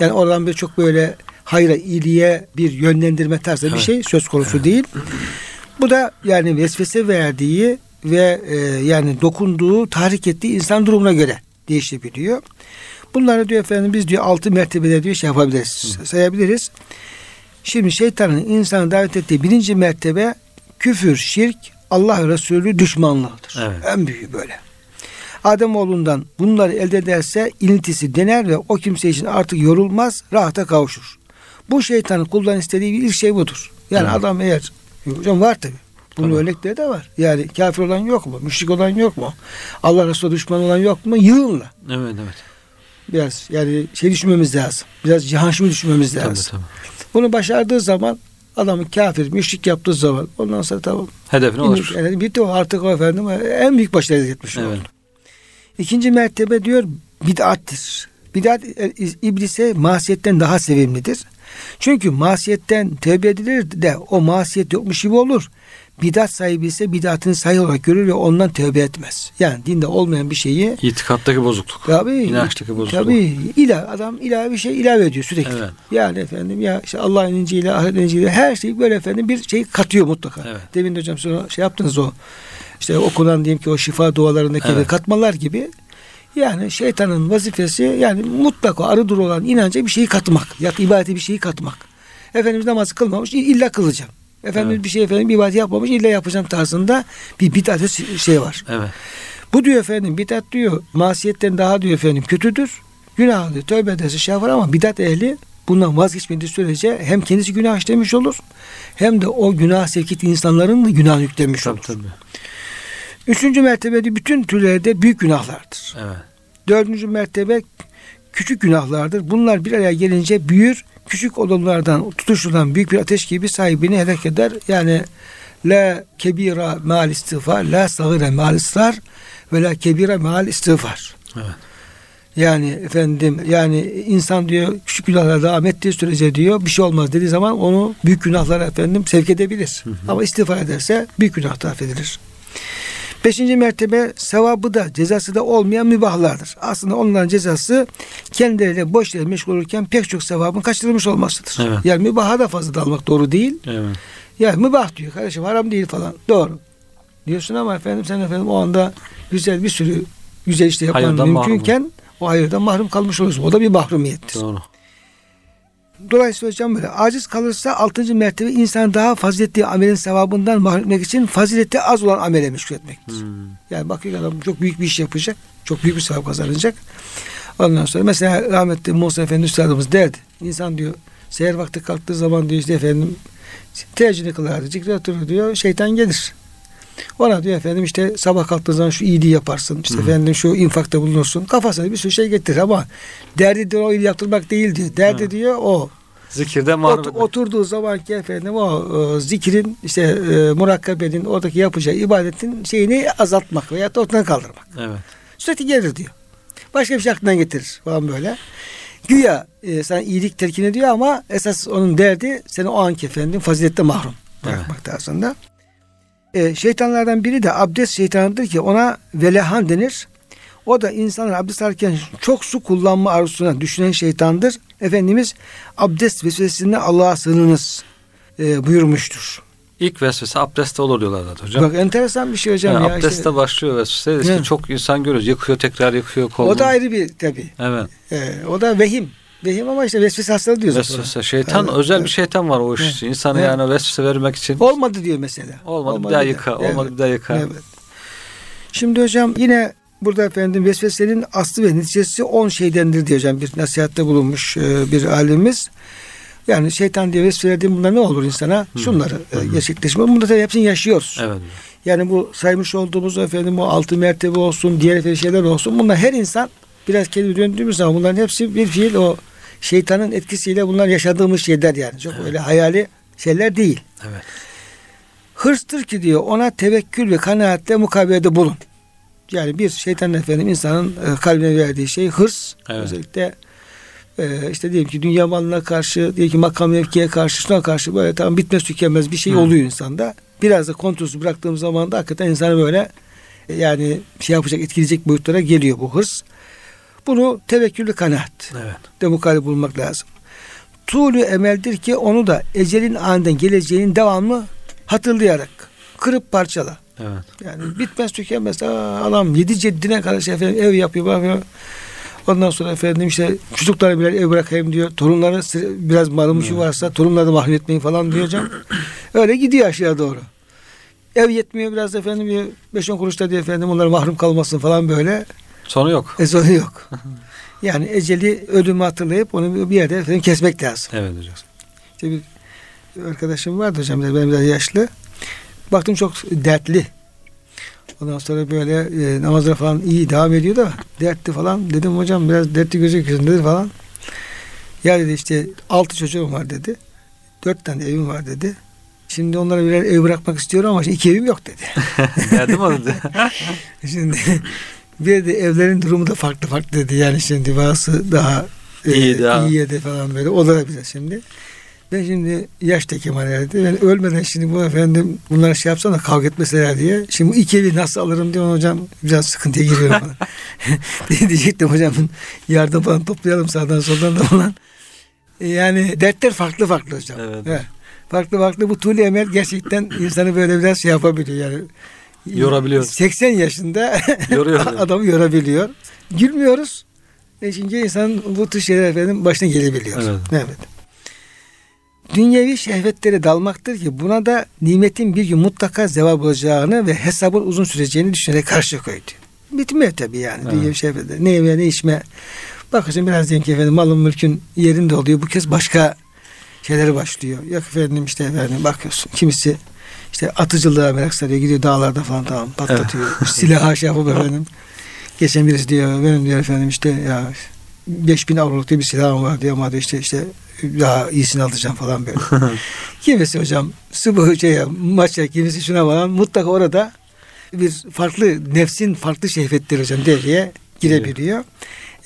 S1: Yani oradan bir çok böyle hayra, iyiliğe bir yönlendirme tarzı evet. bir şey söz konusu evet. değil. Bu da yani vesvese verdiği ve e, yani dokunduğu, tahrik ettiği insan durumuna göre değişebiliyor. Bunları diyor efendim biz diyor altı mertebede diyor şey yapabiliriz, Hı. sayabiliriz. Şimdi şeytanın insanı davet ettiği birinci mertebe küfür, şirk, Allah Resulü düşmanlığıdır. Evet. En büyüğü böyle. Adem oğlundan bunları elde ederse ilintisi dener ve o kimse için artık yorulmaz, rahata kavuşur. Bu şeytanın kuldan istediği bir ilk şey budur. Yani evet. adam eğer hocam var tabi. Bunun tamam. örnekleri de var. Yani kafir olan yok mu? Müşrik olan yok mu? Allah Resulü düşman olan yok mu? Yığınla.
S2: Evet evet.
S1: Biraz yani şey düşünmemiz lazım. Biraz cihanşımı düşünmemiz lazım.
S2: Tabii, tabii.
S1: Bunu başardığı zaman adamı kafir, müşrik yaptığı zaman ondan sonra tamam.
S2: Hedefine ulaşmış.
S1: Yani bitti o artık o efendim en büyük başarı etmiş
S2: Evet.
S1: oldu. İkinci mertebe diyor bid'attir. Bid'at e, iblise masiyetten daha sevimlidir. Çünkü masiyetten tövbe edilir de o masiyet yokmuş gibi olur. Bidat sahibi ise bidatını sahih olarak görür ve ondan tövbe etmez. Yani dinde olmayan bir şeyi
S2: İtikattaki bozukluk.
S1: Tabii.
S2: İnançtaki bozukluk.
S1: Tabii. İla, adam ilave bir şey ilave ediyor sürekli.
S2: Evet.
S1: Yani efendim ya işte Allah'ın inciyle, ahiret inciyle her şey böyle efendim bir şey katıyor mutlaka.
S2: Evet.
S1: Demin de hocam sonra şey yaptınız o işte okunan diyeyim ki o şifa dualarındaki
S2: Evet.
S1: katmalar gibi yani şeytanın vazifesi yani mutlaka arıdır olan inanca bir şeyi katmak. Ya ibadete bir şeyi katmak. Efendimiz namazı kılmamış illa kılacağım. Efendimiz
S2: Evet.
S1: bir şey efendim ibadet yapmamış illa yapacağım tarzında bir bidat şey var.
S2: Evet.
S1: Bu diyor efendim bidat diyor masiyetten daha diyor efendim kötüdür. Günah diyor tövbe ederse şey yapar ama bidat ehli bundan vazgeçmediği sürece hem kendisi günah işlemiş olur hem de o günah sevk ettiği insanların da günah yüklemiş
S2: Tabii
S1: olur.
S2: tabii.
S1: Üçüncü mertebede bütün türlerde büyük günahlardır.
S2: Evet.
S1: Dördüncü mertebe küçük günahlardır. Bunlar bir araya gelince büyür. Küçük olanlardan tutuşturulan büyük bir ateş gibi sahibini helak eder. Yani la kebira mal istiğfar, la sagire mal ısrar ve la kebira mal istiğfar.
S2: Evet.
S1: Yani efendim yani insan diyor küçük günahlara devam ettiği sürece diyor bir şey olmaz dediği zaman onu büyük günahlara efendim sevk edebilir. Ama istiğfar ederse büyük günah da affedilir. Beşinci mertebe sevabı da cezası da olmayan mübahlardır. Aslında onların cezası kendileriyle boş yere meşgul olurken pek çok sevabın kaçırılmış olmasıdır.
S2: Evet.
S1: Yani mübaha da fazla dalmak doğru değil.
S2: Evet.
S1: Yani mübah diyor kardeşim haram değil falan. Doğru. Diyorsun ama efendim sen efendim o anda güzel bir sürü güzel işte yapman
S2: Hayırdan
S1: mümkünken o hayırdan mahrum kalmış olursun. O da bir mahrumiyettir.
S2: Doğru.
S1: Dolayısıyla hocam böyle aciz kalırsa altıncı mertebe insan daha faziletli amelin sevabından mahrum etmek için fazileti az olan amele meşgul etmektir.
S2: Hmm.
S1: Yani bakıyor adam çok büyük bir iş yapacak. Çok büyük bir sevap kazanacak. Ondan sonra mesela rahmetli Musa Efendi Üstadımız derdi. İnsan diyor seher vakti kalktığı zaman diyor işte efendim teheccüdü kılardı. Zikre oturur diyor. Şeytan gelir. Ona diyor efendim işte sabah kalktığı zaman şu iyiliği yaparsın. işte
S2: Hı.
S1: efendim şu infakta bulunursun. Kafasına bir sürü şey getirir ama derdi diyor o iyiliği yaptırmak değil diyor. Derdi
S2: Hı.
S1: diyor o.
S2: Zikirde mahrum
S1: Ot- oturduğu zamanki efendim o e, zikrin işte e, murakkabenin oradaki yapacağı ibadetin şeyini azaltmak veya da ortadan kaldırmak.
S2: Evet.
S1: Sürekli gelir diyor. Başka bir şey aklından getirir falan böyle. Güya e, sana iyilik telkin ediyor ama esas onun derdi seni o anki efendim fazilette mahrum bırakmak tarzında. E, şeytanlardan biri de abdest şeytanıdır ki ona velehan denir. O da insanlar abdest alırken çok su kullanma arzusuna düşünen şeytandır. Efendimiz abdest vesvesesinden Allah'a sığınınız e, buyurmuştur.
S2: İlk vesvese abdestte olur diyorlar zaten hocam.
S1: Bak enteresan bir şey hocam
S2: Yani
S1: ya.
S2: abdestte
S1: işte.
S2: başlıyor vesvese. İşte çok insan görüyoruz. Yıkıyor tekrar yıkıyor kolunu.
S1: o da ayrı bir tabi.
S2: Evet.
S1: E, o da vehim. Vehim ama işte vesvese hastalığı diyoruz.
S2: Vesvese. Şeytan
S1: Evet,
S2: özel
S1: evet.
S2: bir şeytan var o iş
S1: Evet.
S2: için. İnsanı
S1: Evet.
S2: yani vesvese vermek için.
S1: Olmadı diyor mesela.
S2: Olmadı, bir daha yıka. Olmadı bir daha yıka.
S1: Evet. Şimdi hocam yine burada efendim vesvesenin aslı ve neticesi on şeydendir diye hocam bir nasihatte bulunmuş e, bir alimimiz. Yani şeytan diye vesvese verdiğim bunlar ne olur insana? Şunları e, gerçekleşme. Bunları hepsini yaşıyoruz.
S2: Evet.
S1: Yani bu saymış olduğumuz efendim o altı mertebe olsun, diğer şeyler olsun. Bunlar her insan biraz kendini döndüğümüz zaman bunların hepsi bir fiil o şeytanın etkisiyle bunlar yaşadığımız şeyler yani. Çok öyle hayali şeyler değil.
S2: Evet.
S1: Hırstır ki diyor ona tevekkül ve kanaatle mukabelede bulun. Yani bir şeytan efendim insanın e, kalbine verdiği şey hırs.
S2: Evet.
S1: Özellikle e, işte diyelim ki dünya malına karşı, diyelim ki makam mevkiye karşı, şuna karşı böyle tam bitmez tükenmez bir şey
S2: Hı.
S1: oluyor insanda. Biraz da kontrolsüz bıraktığım zaman da hakikaten insanı böyle e, yani şey yapacak, etkileyecek boyutlara geliyor bu hırs. Bunu tevekküllü kanaat
S2: Evet.
S1: de bulmak lazım. Tuğlu emeldir ki onu da ecelin aniden geleceğinin devamlı hatırlayarak kırıp parçala.
S2: Evet.
S1: Yani bitmez tükenmez. Aa, adam yedi ceddine karşı efendim ev yapıyor. bakıyor. Ondan sonra efendim işte çocuklara birer ev bırakayım diyor. Torunları biraz malımışı varsa torunları da mahrum etmeyin falan diyor hocam. <clears throat> Öyle gidiyor aşağı doğru. Ev yetmiyor biraz efendim bir 5-10 kuruşta diyor efendim onlar mahrum kalmasın falan böyle.
S2: Sonu yok.
S1: E sonu yok. <laughs> Yani eceli ölümü hatırlayıp onu bir yerde kesmek lazım.
S2: Evet hocam.
S1: İşte bir arkadaşım vardı hocam benim biraz yaşlı. Baktım çok dertli. Ondan sonra böyle e, namazlara falan iyi devam ediyor da dertli falan. Dedim hocam biraz dertli gözüküyorsun dedi falan. Ya dedi işte altı çocuğum var dedi. Dört tane evim var dedi. Şimdi onlara birer ev bırakmak istiyorum ama iki evim yok dedi.
S2: Derdim o dedi.
S1: şimdi bir de evlerin durumu da farklı farklı dedi. Yani şimdi bazısı daha e,
S2: İyi daha.
S1: iyiye de falan böyle. O da bize şimdi. Ben şimdi yaş da kemal erdi. Ben ölmeden şimdi bu efendim bunları şey yapsam da kavga etmeseler diye. Şimdi iki evi nasıl alırım diye hocam biraz sıkıntıya giriyorum falan. <laughs> <laughs> diye diyecektim hocam yardım falan toplayalım sağdan soldan da falan. E, Yani dertler farklı farklı hocam.
S2: Evet.
S1: He. Farklı farklı bu tuli emel gerçekten insanı böyle biraz şey yapabiliyor yani.
S2: Yorabiliyor.
S1: 80 yaşında <laughs>
S2: Yoruyor.
S1: adamı yorabiliyor. Gülmüyoruz. E çünkü insan bu tür şeyler efendim başına gelebiliyor.
S2: Evet.
S1: evet. Dünyevi şehvetlere dalmaktır ki buna da nimetin bir gün mutlaka zeval bulacağını ve hesabın uzun süreceğini düşünerek karşı koydu. Bitmiyor tabii yani
S2: Evet.
S1: dünyevi şehvetler. Ne yeme ne içme. Bakın biraz diyelim ki efendim malın mülkün yerinde oluyor. Bu kez başka şeyleri başlıyor. Yok efendim işte efendim bakıyorsun kimisi işte atıcılığa merak sarıyor gidiyor dağlarda falan tamam patlatıyor. Silaha şey yapıp efendim. Geçen birisi diyor benim diyor efendim işte ya 5000 avroluk diye bir silahım var diyor ama diyor işte işte daha iyisini alacağım falan böyle. <laughs> kimisi hocam sıvı şey maça kimisi şuna falan mutlaka orada bir farklı nefsin farklı şehvetleri hocam devreye girebiliyor.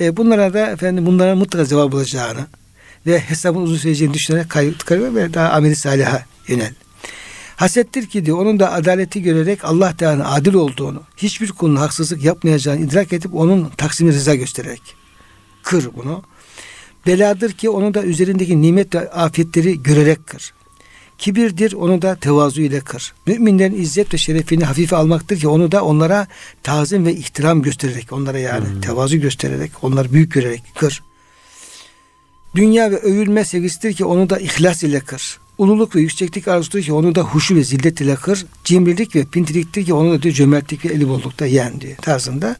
S1: E, bunlara da efendim bunlara mutlaka cevap bulacağını ve hesabın uzun süreceğini düşünerek kay- kaybı ve daha ameli saliha yönel. Hasettir ki diyor onun da adaleti görerek Allah Teala'nın adil olduğunu, hiçbir kulun haksızlık yapmayacağını idrak edip onun taksimi rıza göstererek kır bunu. Beladır ki onu da üzerindeki nimet ve afiyetleri görerek kır. Kibirdir onu da tevazu ile kır. Müminlerin izzet ve şerefini hafife almaktır ki onu da onlara tazim ve ihtiram göstererek onlara yani
S2: Hmm.
S1: tevazu göstererek onları büyük görerek kır. Dünya ve övülme sevgisidir ki onu da ihlas ile kır. Ululuk ve yükseklik arzusudur ki onu da huşu ve zillet ile kır. Cimrilik ve pintiliktir ki onu da diyor cömertlik ve eli bollukta yen diyor tarzında.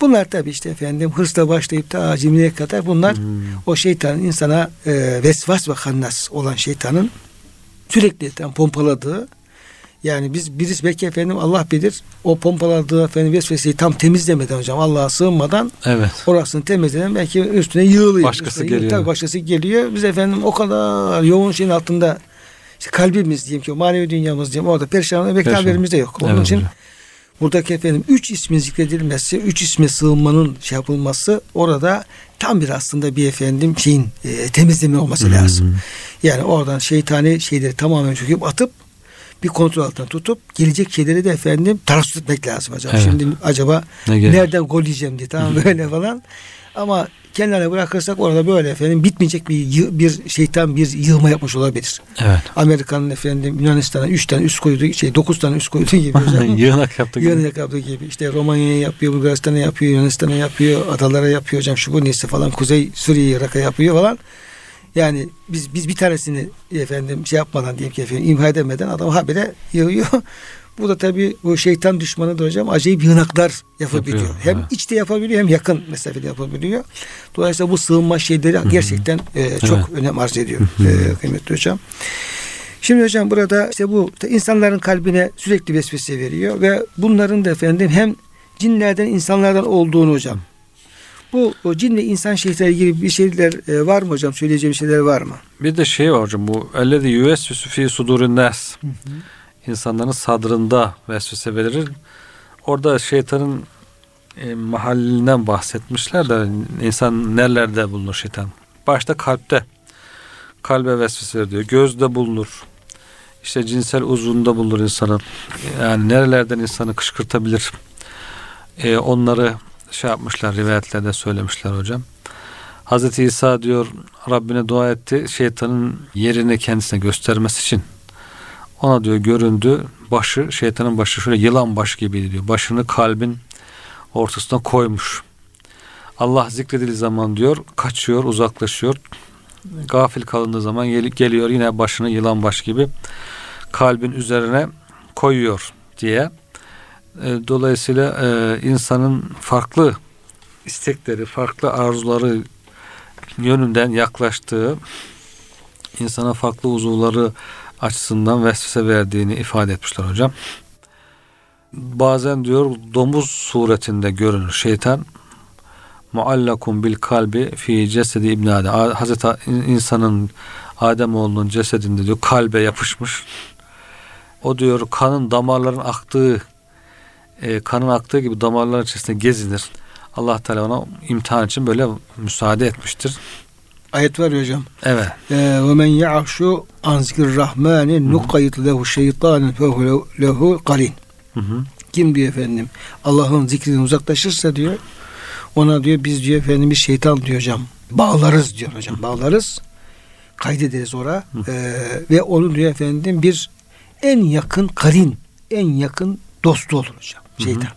S1: Bunlar tabi işte efendim hırsla başlayıp da cimriye kadar bunlar
S2: Hmm.
S1: o şeytanın insana e, vesvas ve hannas olan şeytanın sürekli tam pompaladığı yani biz birisi belki efendim Allah bilir o pompaladığı efendim vesveseyi tam temizlemeden hocam Allah'a sığınmadan
S2: Evet.
S1: orasını temizleden belki üstüne yığılıyor.
S2: Başkası
S1: Üstüne
S2: geliyor.
S1: Tabii başkası geliyor. Biz efendim o kadar yoğun şeyin altında işte kalbimiz diyeyim ki o manevi dünyamız diyeyim orada perişan
S2: Perişan.
S1: haberimiz de yok. Onun
S2: Evet
S1: için
S2: hocam.
S1: buradaki efendim üç ismin zikredilmesi, üç isme sığınmanın şey yapılması orada tam bir aslında bir efendim şeyin e, temizleme olması lazım.
S2: Hmm.
S1: Yani oradan şeytani şeyleri tamamen çöküp atıp bir kontrol altına tutup gelecek şeyleri de efendim tarassuz etmek lazım hocam.
S2: Evet.
S1: Şimdi acaba
S2: Ne
S1: nereden gol yiyeceğim diye tamam <laughs> böyle falan. Ama kenara bırakırsak orada böyle efendim bitmeyecek bir bir şeytan bir yığma yapmış olabilir.
S2: Evet.
S1: Amerika'nın efendim Yunanistan'a 3 tane üst koyduğu şey 9 tane üst koyduğu gibi. <laughs>
S2: Yığınak yaptı. gibi.
S1: Yunanistan'a yaptığı gibi işte Romanya'ya yapıyor, Bulgaristan'a yapıyor, Yunanistan'a yapıyor, adalara yapıyor hocam şu bu neyse falan Kuzey Suriye, Irak'a yapıyor falan. Yani biz biz bir tanesini efendim şey yapmadan diyelim ki efendim imha edemeden adam habire yığıyor. Bu da tabii bu şeytan düşmanı da hocam acayip yığınaklar yapabiliyor.
S2: Yapıyor,
S1: hem
S2: evet.
S1: içte yapabiliyor hem yakın mesafede yapabiliyor. Dolayısıyla bu sığınma şeyleri gerçekten e, çok
S2: Evet.
S1: önem arz ediyor e, kıymetli hocam. Şimdi hocam burada işte bu insanların kalbine sürekli vesvese veriyor ve bunların da efendim hem cinlerden insanlardan olduğunu hocam. Bu o cin ve insan şeylerle ilgili bir şeyler e, var mı hocam? Söyleyeceğim şeyler var mı?
S2: Bir de şey var hocam bu ellezi yüvesvisu fi sudurin nas. İnsanların sadrında vesvese verir. Orada şeytanın e, mahallinden bahsetmişler de insan nerelerde bulunur şeytan? Başta kalpte. Kalbe vesvese verir diyor. Gözde bulunur. İşte cinsel uzvunda bulunur insanın. Yani nerelerden insanı kışkırtabilir. E, onları şey yapmışlar rivayetlerde söylemişler hocam. Hazreti İsa diyor Rabbine dua etti şeytanın yerini kendisine göstermesi için. Ona diyor göründü başı şeytanın başı şöyle yılan baş gibiydi diyor. Başını kalbin ortasına koymuş. Allah zikredildiği zaman diyor kaçıyor uzaklaşıyor. Gafil kalındığı zaman gel- geliyor yine başını yılan baş gibi kalbin üzerine koyuyor diye. E, Dolayısıyla e, insanın farklı istekleri, farklı arzuları yönünden yaklaştığı insana farklı uzuvları açısından vesvese verdiğini ifade etmişler hocam. bazen diyor domuz suretinde görünür şeytan. Muallakun bil kalbi fi cesedi İbn Adem. Hazreti insanın Adem oğlunun cesedinde diyor kalbe yapışmış. O diyor kanın damarların aktığı e, kanın aktığı gibi damarlar içerisinde gezinir. Allah Teala ona imtihan için böyle müsaade etmiştir.
S1: Ayet var ya hocam.
S2: Evet.
S1: Ve men ya'şu an zikirrahmani nukayyid lehu şeytanen fehu lehu karin. Kim diyor efendim Allah'ın zikrinden uzaklaşırsa diyor ona diyor biz diyor efendim bir şeytan diyor hocam. Bağlarız diyor hocam. Bağlarız. Kaydederiz ora. Ee, ve onu diyor efendim bir en yakın karin, en yakın dostu olur hocam. Şeytan.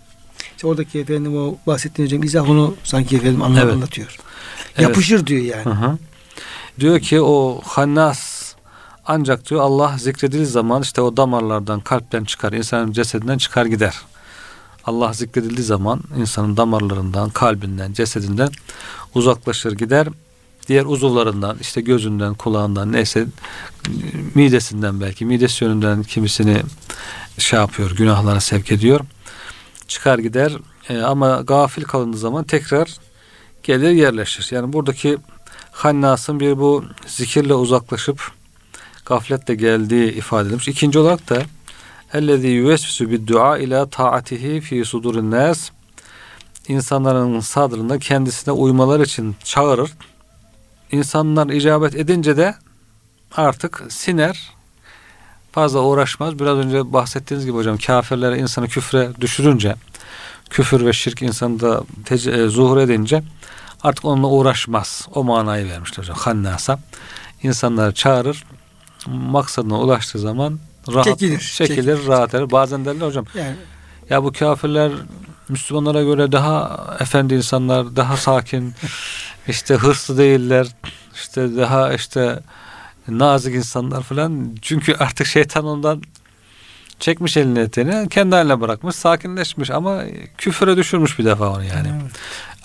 S1: İşte oradaki efendim o bahsettiğim hocam izah onu sanki efendim anlam
S2: Evet.
S1: anlatıyor.
S2: Evet.
S1: Yapışır diyor yani.
S2: Hı hı. Diyor ki o hannas ancak diyor Allah zikredildiği zaman işte o damarlardan kalpten çıkar, insanın cesedinden çıkar gider. Allah zikredildiği zaman insanın damarlarından, kalbinden, cesedinden uzaklaşır gider. Diğer uzuvlarından, işte gözünden, kulağından, neyse midesinden belki, midesi yönünden kimisini şey yapıyor, günahlara sevk ediyor. Çıkar gider E, ama gafil kalındığı zaman tekrar gelir yerleşir. Yani buradaki Hannas'ın bir bu zikirle uzaklaşıp gafletle geldiği ifade edilmiş. İkinci olarak da ellezî yüvesvisu bid dua ila taatihi fi sudurin nas insanların sadrında kendisine uymalar için çağırır. İnsanlar icabet edince de artık siner fazla uğraşmaz. Biraz önce bahsettiğiniz gibi hocam kafirlere insanı küfre düşürünce küfür ve şirk insanda tece- zuhur edince artık onunla uğraşmaz. O manayı vermişler hocam. Hannasa. İnsanları çağırır. Maksadına ulaştığı zaman rahat
S1: Çekilir,
S2: çekilir,
S1: çekilir.
S2: rahat eder. Bazen derler hocam
S1: Yani
S2: ya bu kafirler Müslümanlara göre daha efendi insanlar, daha sakin, <laughs> işte hırslı değiller, işte daha işte nazik insanlar falan. Çünkü artık şeytan ondan çekmiş elini eteğini, kendi haline bırakmış, sakinleşmiş ama küfüre düşürmüş bir defa onu yani.
S1: Evet.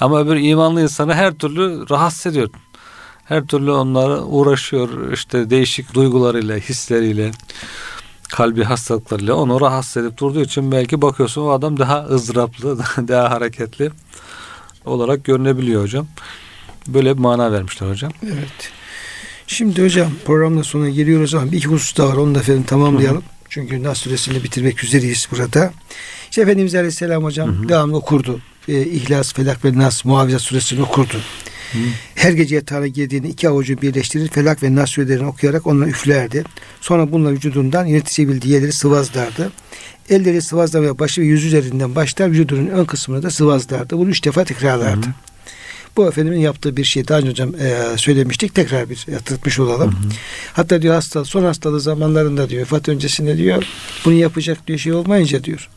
S2: Ama öbür imanlı insanı her türlü rahatsız ediyor. Her türlü onlara uğraşıyor işte değişik duygularıyla, hisleriyle, kalbi hastalıklarıyla onu rahatsız edip durduğu için belki bakıyorsun o adam daha ızdıraplı, <laughs> daha hareketli olarak görünebiliyor hocam. Böyle bir mana vermişler hocam.
S1: Evet. Şimdi hocam programın sonuna geliyoruz ama bir iki husus daha var. Onu da efendim tamamlayalım. Çünkü Nas suresini bitirmek üzereyiz burada. İşte Efendimiz Aleyhisselam hocam devamlı okurdu. Ee, İhlas, Felak ve Nas Muavizat suresini okurdu. Her gece yatağına girdiğinde iki avucu birleştirir. Felak ve Nas surelerini okuyarak onları üflerdi. Sonra bununla vücudundan yönetebildiği yerleri sıvazlardı. Elleri sıvazlamaya başı ve yüz üzerinden başlar. Vücudunun ön kısmını da sıvazlardı. Bunu üç defa tekrarlardı. Bu Efendimizin yaptığı bir şey. Daha önce hocam e, söylemiştik. Tekrar bir hatırlatmış olalım. Hatta diyor hasta, son hastalığı zamanlarında diyor vefat öncesinde diyor bunu yapacak diyor şey olmayınca diyor.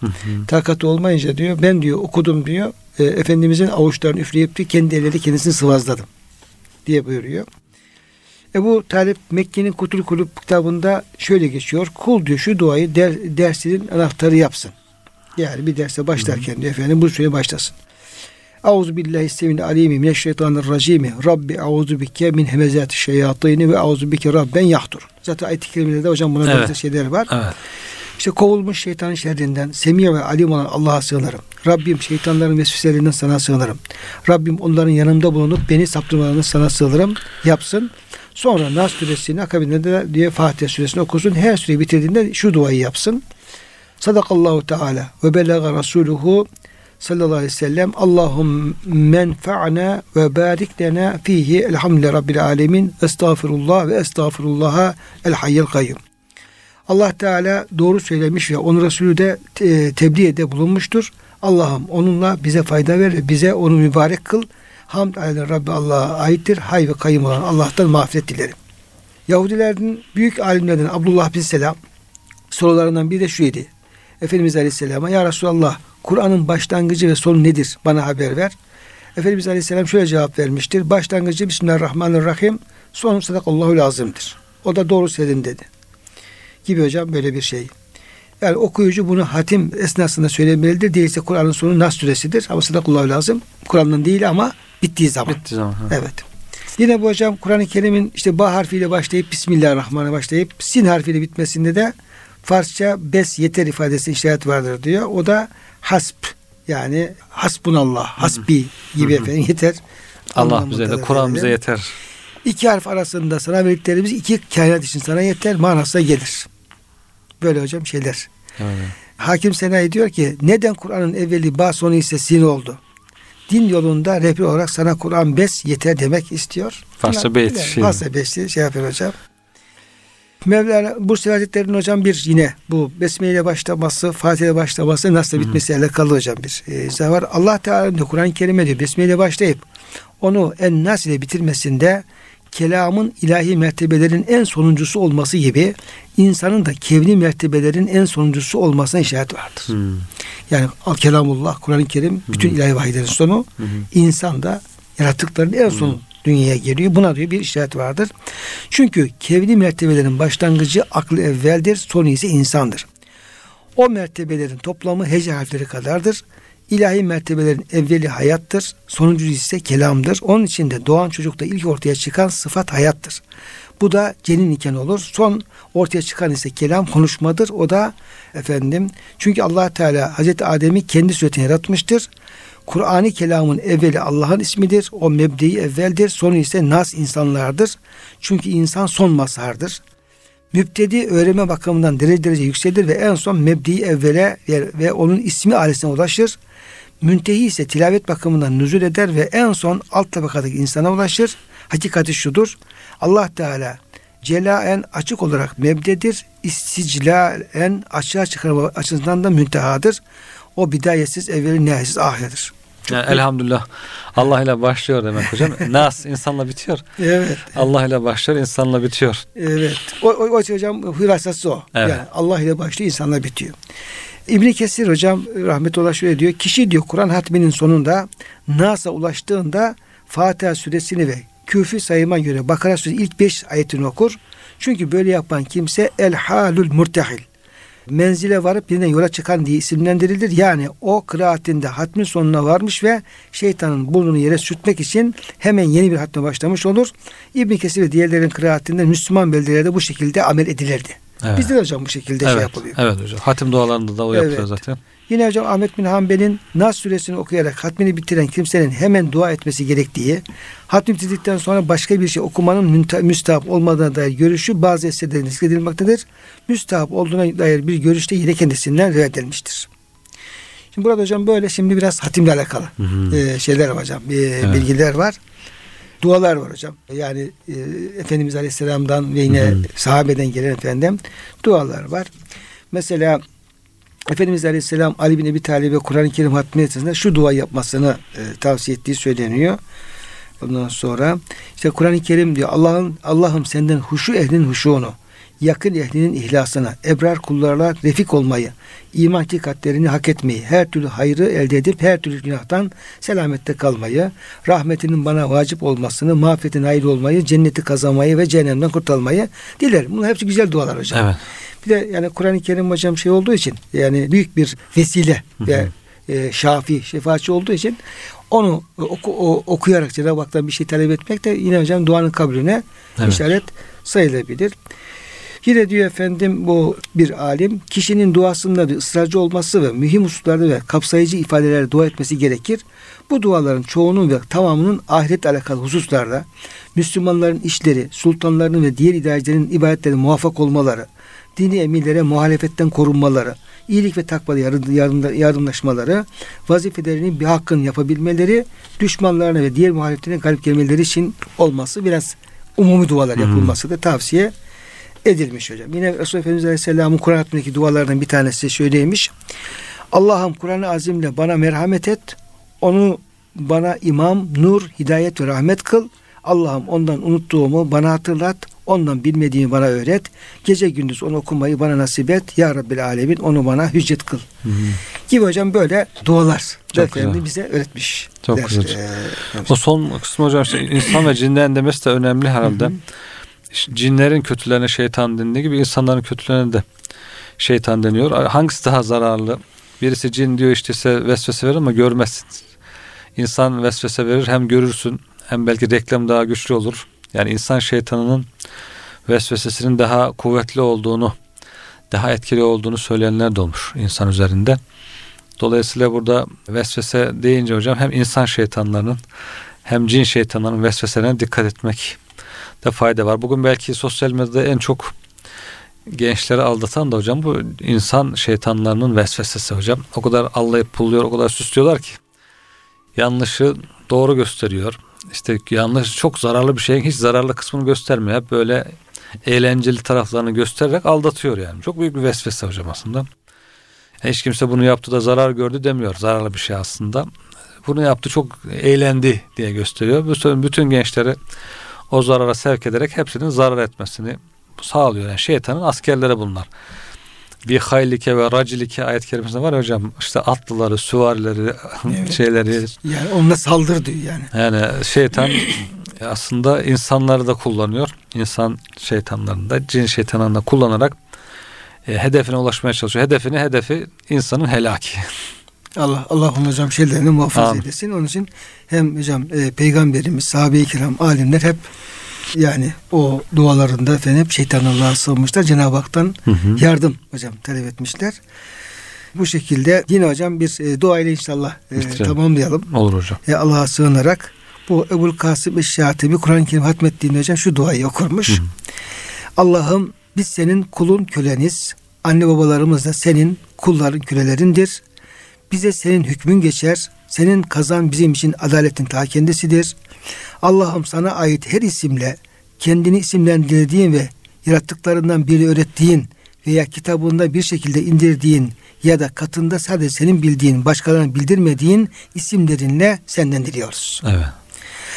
S1: Takatı olmayınca diyor ben diyor okudum diyor. E, Efendimizin avuçlarını üfleyip diyor kendi elleriyle kendisini sıvazladım diye buyuruyor. E bu Talip Mekke'nin Kutul Kulüp kitabında şöyle geçiyor. Kul diyor şu duayı der, dersinin anahtarı yapsın. Yani bir derse başlarken diyor efendim bu süre başlasın. Auzu billahi sevin alimi mineşşeytanirracimi. Rabbi auzu bike min hemezati şeyatini ve auzu bike rabben yahtur. Zaten ayet-i kerimelerde hocam buna
S2: Evet.
S1: benzer şeyler var.
S2: Evet.
S1: İşte kovulmuş şeytanın şerrinden, semiye ve alim olan Allah'a sığınırım. Rabbim şeytanların vesveselerinden sana sığınırım. Rabbim onların yanımda bulunup beni saptırmalarını sana sığınırım. Yapsın. Sonra Nas suresini akabinde de diye Fatiha suresini okusun. Her süreyi bitirdiğinde şu duayı yapsın. Sadakallahu Teala ve belaga Rasuluhu sallallahu aleyhi ve sellem Allahum menfa'na ve barik lena fihi elhamdülillahi rabbil alemin estağfirullah ve estağfirullaha el hayyel kayyum. Allah Teala doğru söylemiş ve onun Resulü de e, tebliğde bulunmuştur. Allah'ım onunla bize fayda ver ve bize onu mübarek kıl. Hamd aleyhi Rabbi Allah'a aittir. Hay ve kayyum olan Allah'tan mağfiret dilerim. Yahudilerin büyük alimlerden Abdullah bin Selam sorularından biri de şuydu. Efendimiz Aleyhisselam'a Ya Resulallah Kur'an'ın başlangıcı ve sonu nedir? Bana haber ver. Efendimiz Aleyhisselam şöyle cevap vermiştir. Başlangıcı Bismillahirrahmanirrahim. Sonu sadakallahu lazımdır. O da doğru söyledin dedi. Gibi hocam böyle bir şey. Yani okuyucu bunu hatim esnasında söylemelidir. Değilse Kur'an'ın sonu Nas suresidir. Ama sadakallahu lazım. Kur'an'ın değil ama bittiği zaman.
S2: Bitti zaman. ha.
S1: Evet. Yine bu hocam Kur'an-ı Kerim'in işte ba harfiyle başlayıp Bismillahirrahmanirrahim başlayıp sin harfiyle bitmesinde de Farsça bes yeter ifadesi işaret vardır diyor. O da hasp yani hasbunallah, hasbi gibi efendim yeter.
S2: Allah bize de Kur'an bize yeter.
S1: İki harf arasında sana verdiklerimiz iki kainat için sana yeter manasına gelir. Böyle hocam şeyler. Evet. Hakim Senayi diyor ki neden Kur'an'ın evveli ba sonu ise sin oldu? Din yolunda rehber olarak sana Kur'an bes yeter demek istiyor.
S2: Farsça beyt.
S1: Şey. Farsça beşli şey yapıyor hocam. Mevlana Bursa Hazretleri'nin hocam bir yine bu Besmele ile başlaması, Fatiha ile başlaması nasıl bitmesi alakalı hocam bir e, var. Allah Teala Kur'an-ı Kerim'e diyor Besmele ile başlayıp onu en nas ile bitirmesinde kelamın ilahi mertebelerin en sonuncusu olması gibi insanın da kevni mertebelerin en sonuncusu olmasına işaret vardır. Hmm. Yani al kelamullah Kur'an-ı Kerim bütün hmm. ilahi vahiylerin sonu hmm. insan da yaratıkların en sonu hmm. Dünyaya geliyor. Buna diyor bir işaret vardır. Çünkü kevni mertebelerin başlangıcı aklı evveldir, sonu ise insandır. O mertebelerin toplamı hece harfleri kadardır. İlahi mertebelerin evveli hayattır, sonuncu ise kelamdır. Onun için de doğan çocukta ilk ortaya çıkan sıfat hayattır. Bu da cenin iken olur. Son ortaya çıkan ise kelam konuşmadır. O da efendim çünkü Allah Teala Hazreti Adem'i kendi suretine yaratmıştır. Kur'an'ı kelamın evveli Allah'ın ismidir. O mebdeyi evveldir. Sonu ise nas insanlardır. Çünkü insan son mazhardır. Müptedi öğrenme bakımından derece derece yükselir ve en son mebdi evvele ve onun ismi ailesine ulaşır. Müntehi ise tilavet bakımından nüzul eder ve en son alt tabakadaki insana ulaşır. Hakikati şudur. Allah Teala celaen açık olarak mebdedir. İsticlaen açığa çıkarma açısından da müntehadır. O bidayetsiz, evveli nihayetsiz ahiredir.
S2: Yani elhamdülillah Allah ile başlıyor demek hocam. <laughs> Nas insanla bitiyor.
S1: Evet.
S2: Allah ile başlıyor, insanla bitiyor.
S1: Evet. O, o, o hocam hülasası o. Evet. Yani Allah ile başlıyor, insanla bitiyor. İbni Kesir hocam rahmetullah şöyle diyor. Kişi diyor Kur'an hatminin sonunda Nas'a ulaştığında Fatiha suresini ve küfi sayıma göre Bakara suresi ilk beş ayetini okur. Çünkü böyle yapan kimse el halul murtehil. Menzile varıp birine yola çıkan diye isimlendirilir. Yani o kıraatinde hatmin sonuna varmış ve şeytanın burnunu yere sürtmek için hemen yeni bir hatme başlamış olur. İbn Kesir ve diğerlerin kıraatinde Müslüman beldelerde bu şekilde amel edilirdi. Evet. Bizde de hocam bu şekilde şey
S2: evet,
S1: şey yapılıyor.
S2: Evet hocam. Hatim dualarında da o evet. yapılıyor zaten.
S1: Yine hocam Ahmet bin Hanbel'in Nas suresini okuyarak hatmini bitiren kimsenin hemen dua etmesi gerektiği, hatmi bitirdikten sonra başka bir şey okumanın müstahap olmadığına dair görüşü bazı eserlerin zikredilmektedir. Müstahap olduğuna dair bir görüşte yine kendisinden reddedilmiştir. Şimdi burada hocam böyle şimdi biraz hatimle alakalı hı hı. E, şeyler var hocam, e, evet. bilgiler var dualar var hocam. Yani e, Efendimiz Aleyhisselam'dan ve yine hı sahabeden gelen efendim dualar var. Mesela Efendimiz Aleyhisselam Ali bin Ebi Talib'e Kur'an-ı Kerim hatmi şu dua yapmasını e, tavsiye ettiği söyleniyor. Ondan sonra işte Kur'an-ı Kerim diyor Allah'ın Allah'ım senden huşu ehlinin huşuğunu yakın ehlinin ihlasına, ebrar kullarla refik olmayı, iman hakikatlerini hak etmeyi, her türlü hayrı elde edip her türlü günahtan selamette kalmayı, rahmetinin bana vacip olmasını, mağfiretin ayrı olmayı, cenneti kazanmayı ve cehennemden kurtulmayı dilerim. Bunlar hepsi güzel dualar hocam. Evet. Bir de yani Kur'an-ı Kerim hocam şey olduğu için yani büyük bir vesile ve e, şafi, şefaatçi olduğu için onu oku, o, okuyarak Cenab-ı Hak'tan bir şey talep etmek de yine hocam duanın kabulüne evet. işaret sayılabilir. Yine diyor efendim bu bir alim kişinin duasında bir ısrarcı olması ve mühim hususlarda ve kapsayıcı ifadelerle dua etmesi gerekir. Bu duaların çoğunun ve tamamının ahiret alakalı hususlarda Müslümanların işleri, sultanların ve diğer idarecilerin ibadetlerine muvaffak olmaları, dini emirlere muhalefetten korunmaları, iyilik ve takvada yardım, yardımlaşmaları, vazifelerini bir hakkın yapabilmeleri, düşmanlarına ve diğer muhalefetlerine galip gelmeleri için olması biraz umumi dualar yapılması da tavsiye edilmiş hocam. Yine Resulullah Efendimiz Aleyhisselam'ın Kur'an hatmındaki dualardan bir tanesi şöyleymiş. Allah'ım Kur'an-ı Azim'le bana merhamet et. Onu bana imam, nur, hidayet ve rahmet kıl. Allah'ım ondan unuttuğumu bana hatırlat. Ondan bilmediğimi bana öğret. Gece gündüz onu okumayı bana nasip et. Ya Rabbil Alemin onu bana hüccet kıl. Hı hı. Gibi hocam böyle dualar Çok efendim bize öğretmiş.
S2: Çok güzel. Ee, o son kısmı hocam işte insan ve cinden demesi de önemli herhalde. Hı hı cinlerin kötülerine şeytan dendiği gibi insanların kötülerine de şeytan deniyor. Hangisi daha zararlı? Birisi cin diyor işte vesvese verir ama görmezsin. İnsan vesvese verir hem görürsün hem belki reklam daha güçlü olur. Yani insan şeytanının vesvesesinin daha kuvvetli olduğunu daha etkili olduğunu söyleyenler de olmuş insan üzerinde. Dolayısıyla burada vesvese deyince hocam hem insan şeytanlarının hem cin şeytanlarının vesveselerine dikkat etmek de fayda var. Bugün belki sosyal medyada en çok gençleri aldatan da hocam bu insan şeytanlarının vesvesesi hocam. O kadar allayıp pulluyor, o kadar süslüyorlar ki yanlışı doğru gösteriyor. İşte yanlış çok zararlı bir şeyin hiç zararlı kısmını göstermiyor. Hep böyle eğlenceli taraflarını göstererek aldatıyor yani. Çok büyük bir vesvese hocam aslında. Hiç kimse bunu yaptı da zarar gördü demiyor. Zararlı bir şey aslında. Bunu yaptı çok eğlendi diye gösteriyor. Bütün, bütün gençleri o zarara sevk ederek hepsinin zarar etmesini sağlıyor. Yani şeytanın askerleri bunlar. Bir haylike ve racilike ayet kerimesinde var ya hocam işte atlıları, süvarileri, evet. şeyleri.
S1: Yani onunla saldır diyor yani.
S2: Yani şeytan aslında insanları da kullanıyor. İnsan şeytanlarını da cin şeytanlarını da kullanarak e, hedefine ulaşmaya çalışıyor. Hedefini hedefi insanın helaki.
S1: Allah Allah hocam şeylerini muhafaza Amin. eylesin. Onun için hem hocam e, peygamberimiz, sahabe-i kiram, alimler hep yani o dualarında efendim hep şeytan Allah'a sığınmışlar. Cenab-ı Hak'tan hı hı. yardım hocam talep etmişler. Bu şekilde yine hocam bir e, dua ile inşallah e, tamamlayalım.
S2: Olur hocam.
S1: E, Allah'a sığınarak bu Ebul Kasım Eşşatibi Kur'an-ı Kerim hatmettiğinde hocam şu duayı okurmuş. Allah'ım biz senin kulun köleniz. Anne babalarımız da senin kulların kölelerindir. Bize senin hükmün geçer. Senin kazan bizim için adaletin ta kendisidir. Allah'ım sana ait her isimle kendini isimlendirdiğin ve yarattıklarından biri öğrettiğin veya kitabında bir şekilde indirdiğin ya da katında sadece senin bildiğin, başkalarına bildirmediğin isimlerinle senden diliyoruz.
S2: Evet.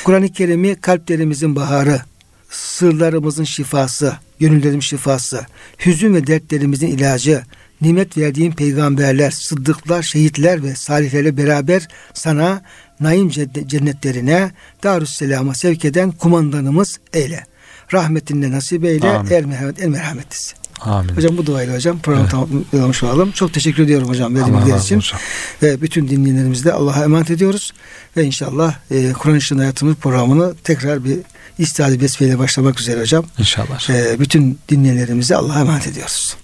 S1: Kur'an-ı Kerim'i kalplerimizin baharı, sırlarımızın şifası, gönüllerin şifası, hüzün ve dertlerimizin ilacı, nimet verdiğin peygamberler, sıddıklar, şehitler ve salihlerle beraber sana naim cennetlerine Darüsselam'a sevk eden kumandanımız eyle. Rahmetinle nasip eyle. Amin. El merhamet, el merhametlisi.
S2: Amin.
S1: Hocam bu duayla hocam programı evet. tamamlamış olalım. Çok teşekkür ediyorum hocam verdiğiniz için. Hocam. Ve bütün dinleyenlerimizi de Allah'a emanet ediyoruz. Ve inşallah e, Kur'an Işığında Hayatımız programını tekrar bir istihadi besmeyle başlamak üzere hocam.
S2: İnşallah.
S1: E, bütün dinleyenlerimizi Allah'a emanet ediyoruz.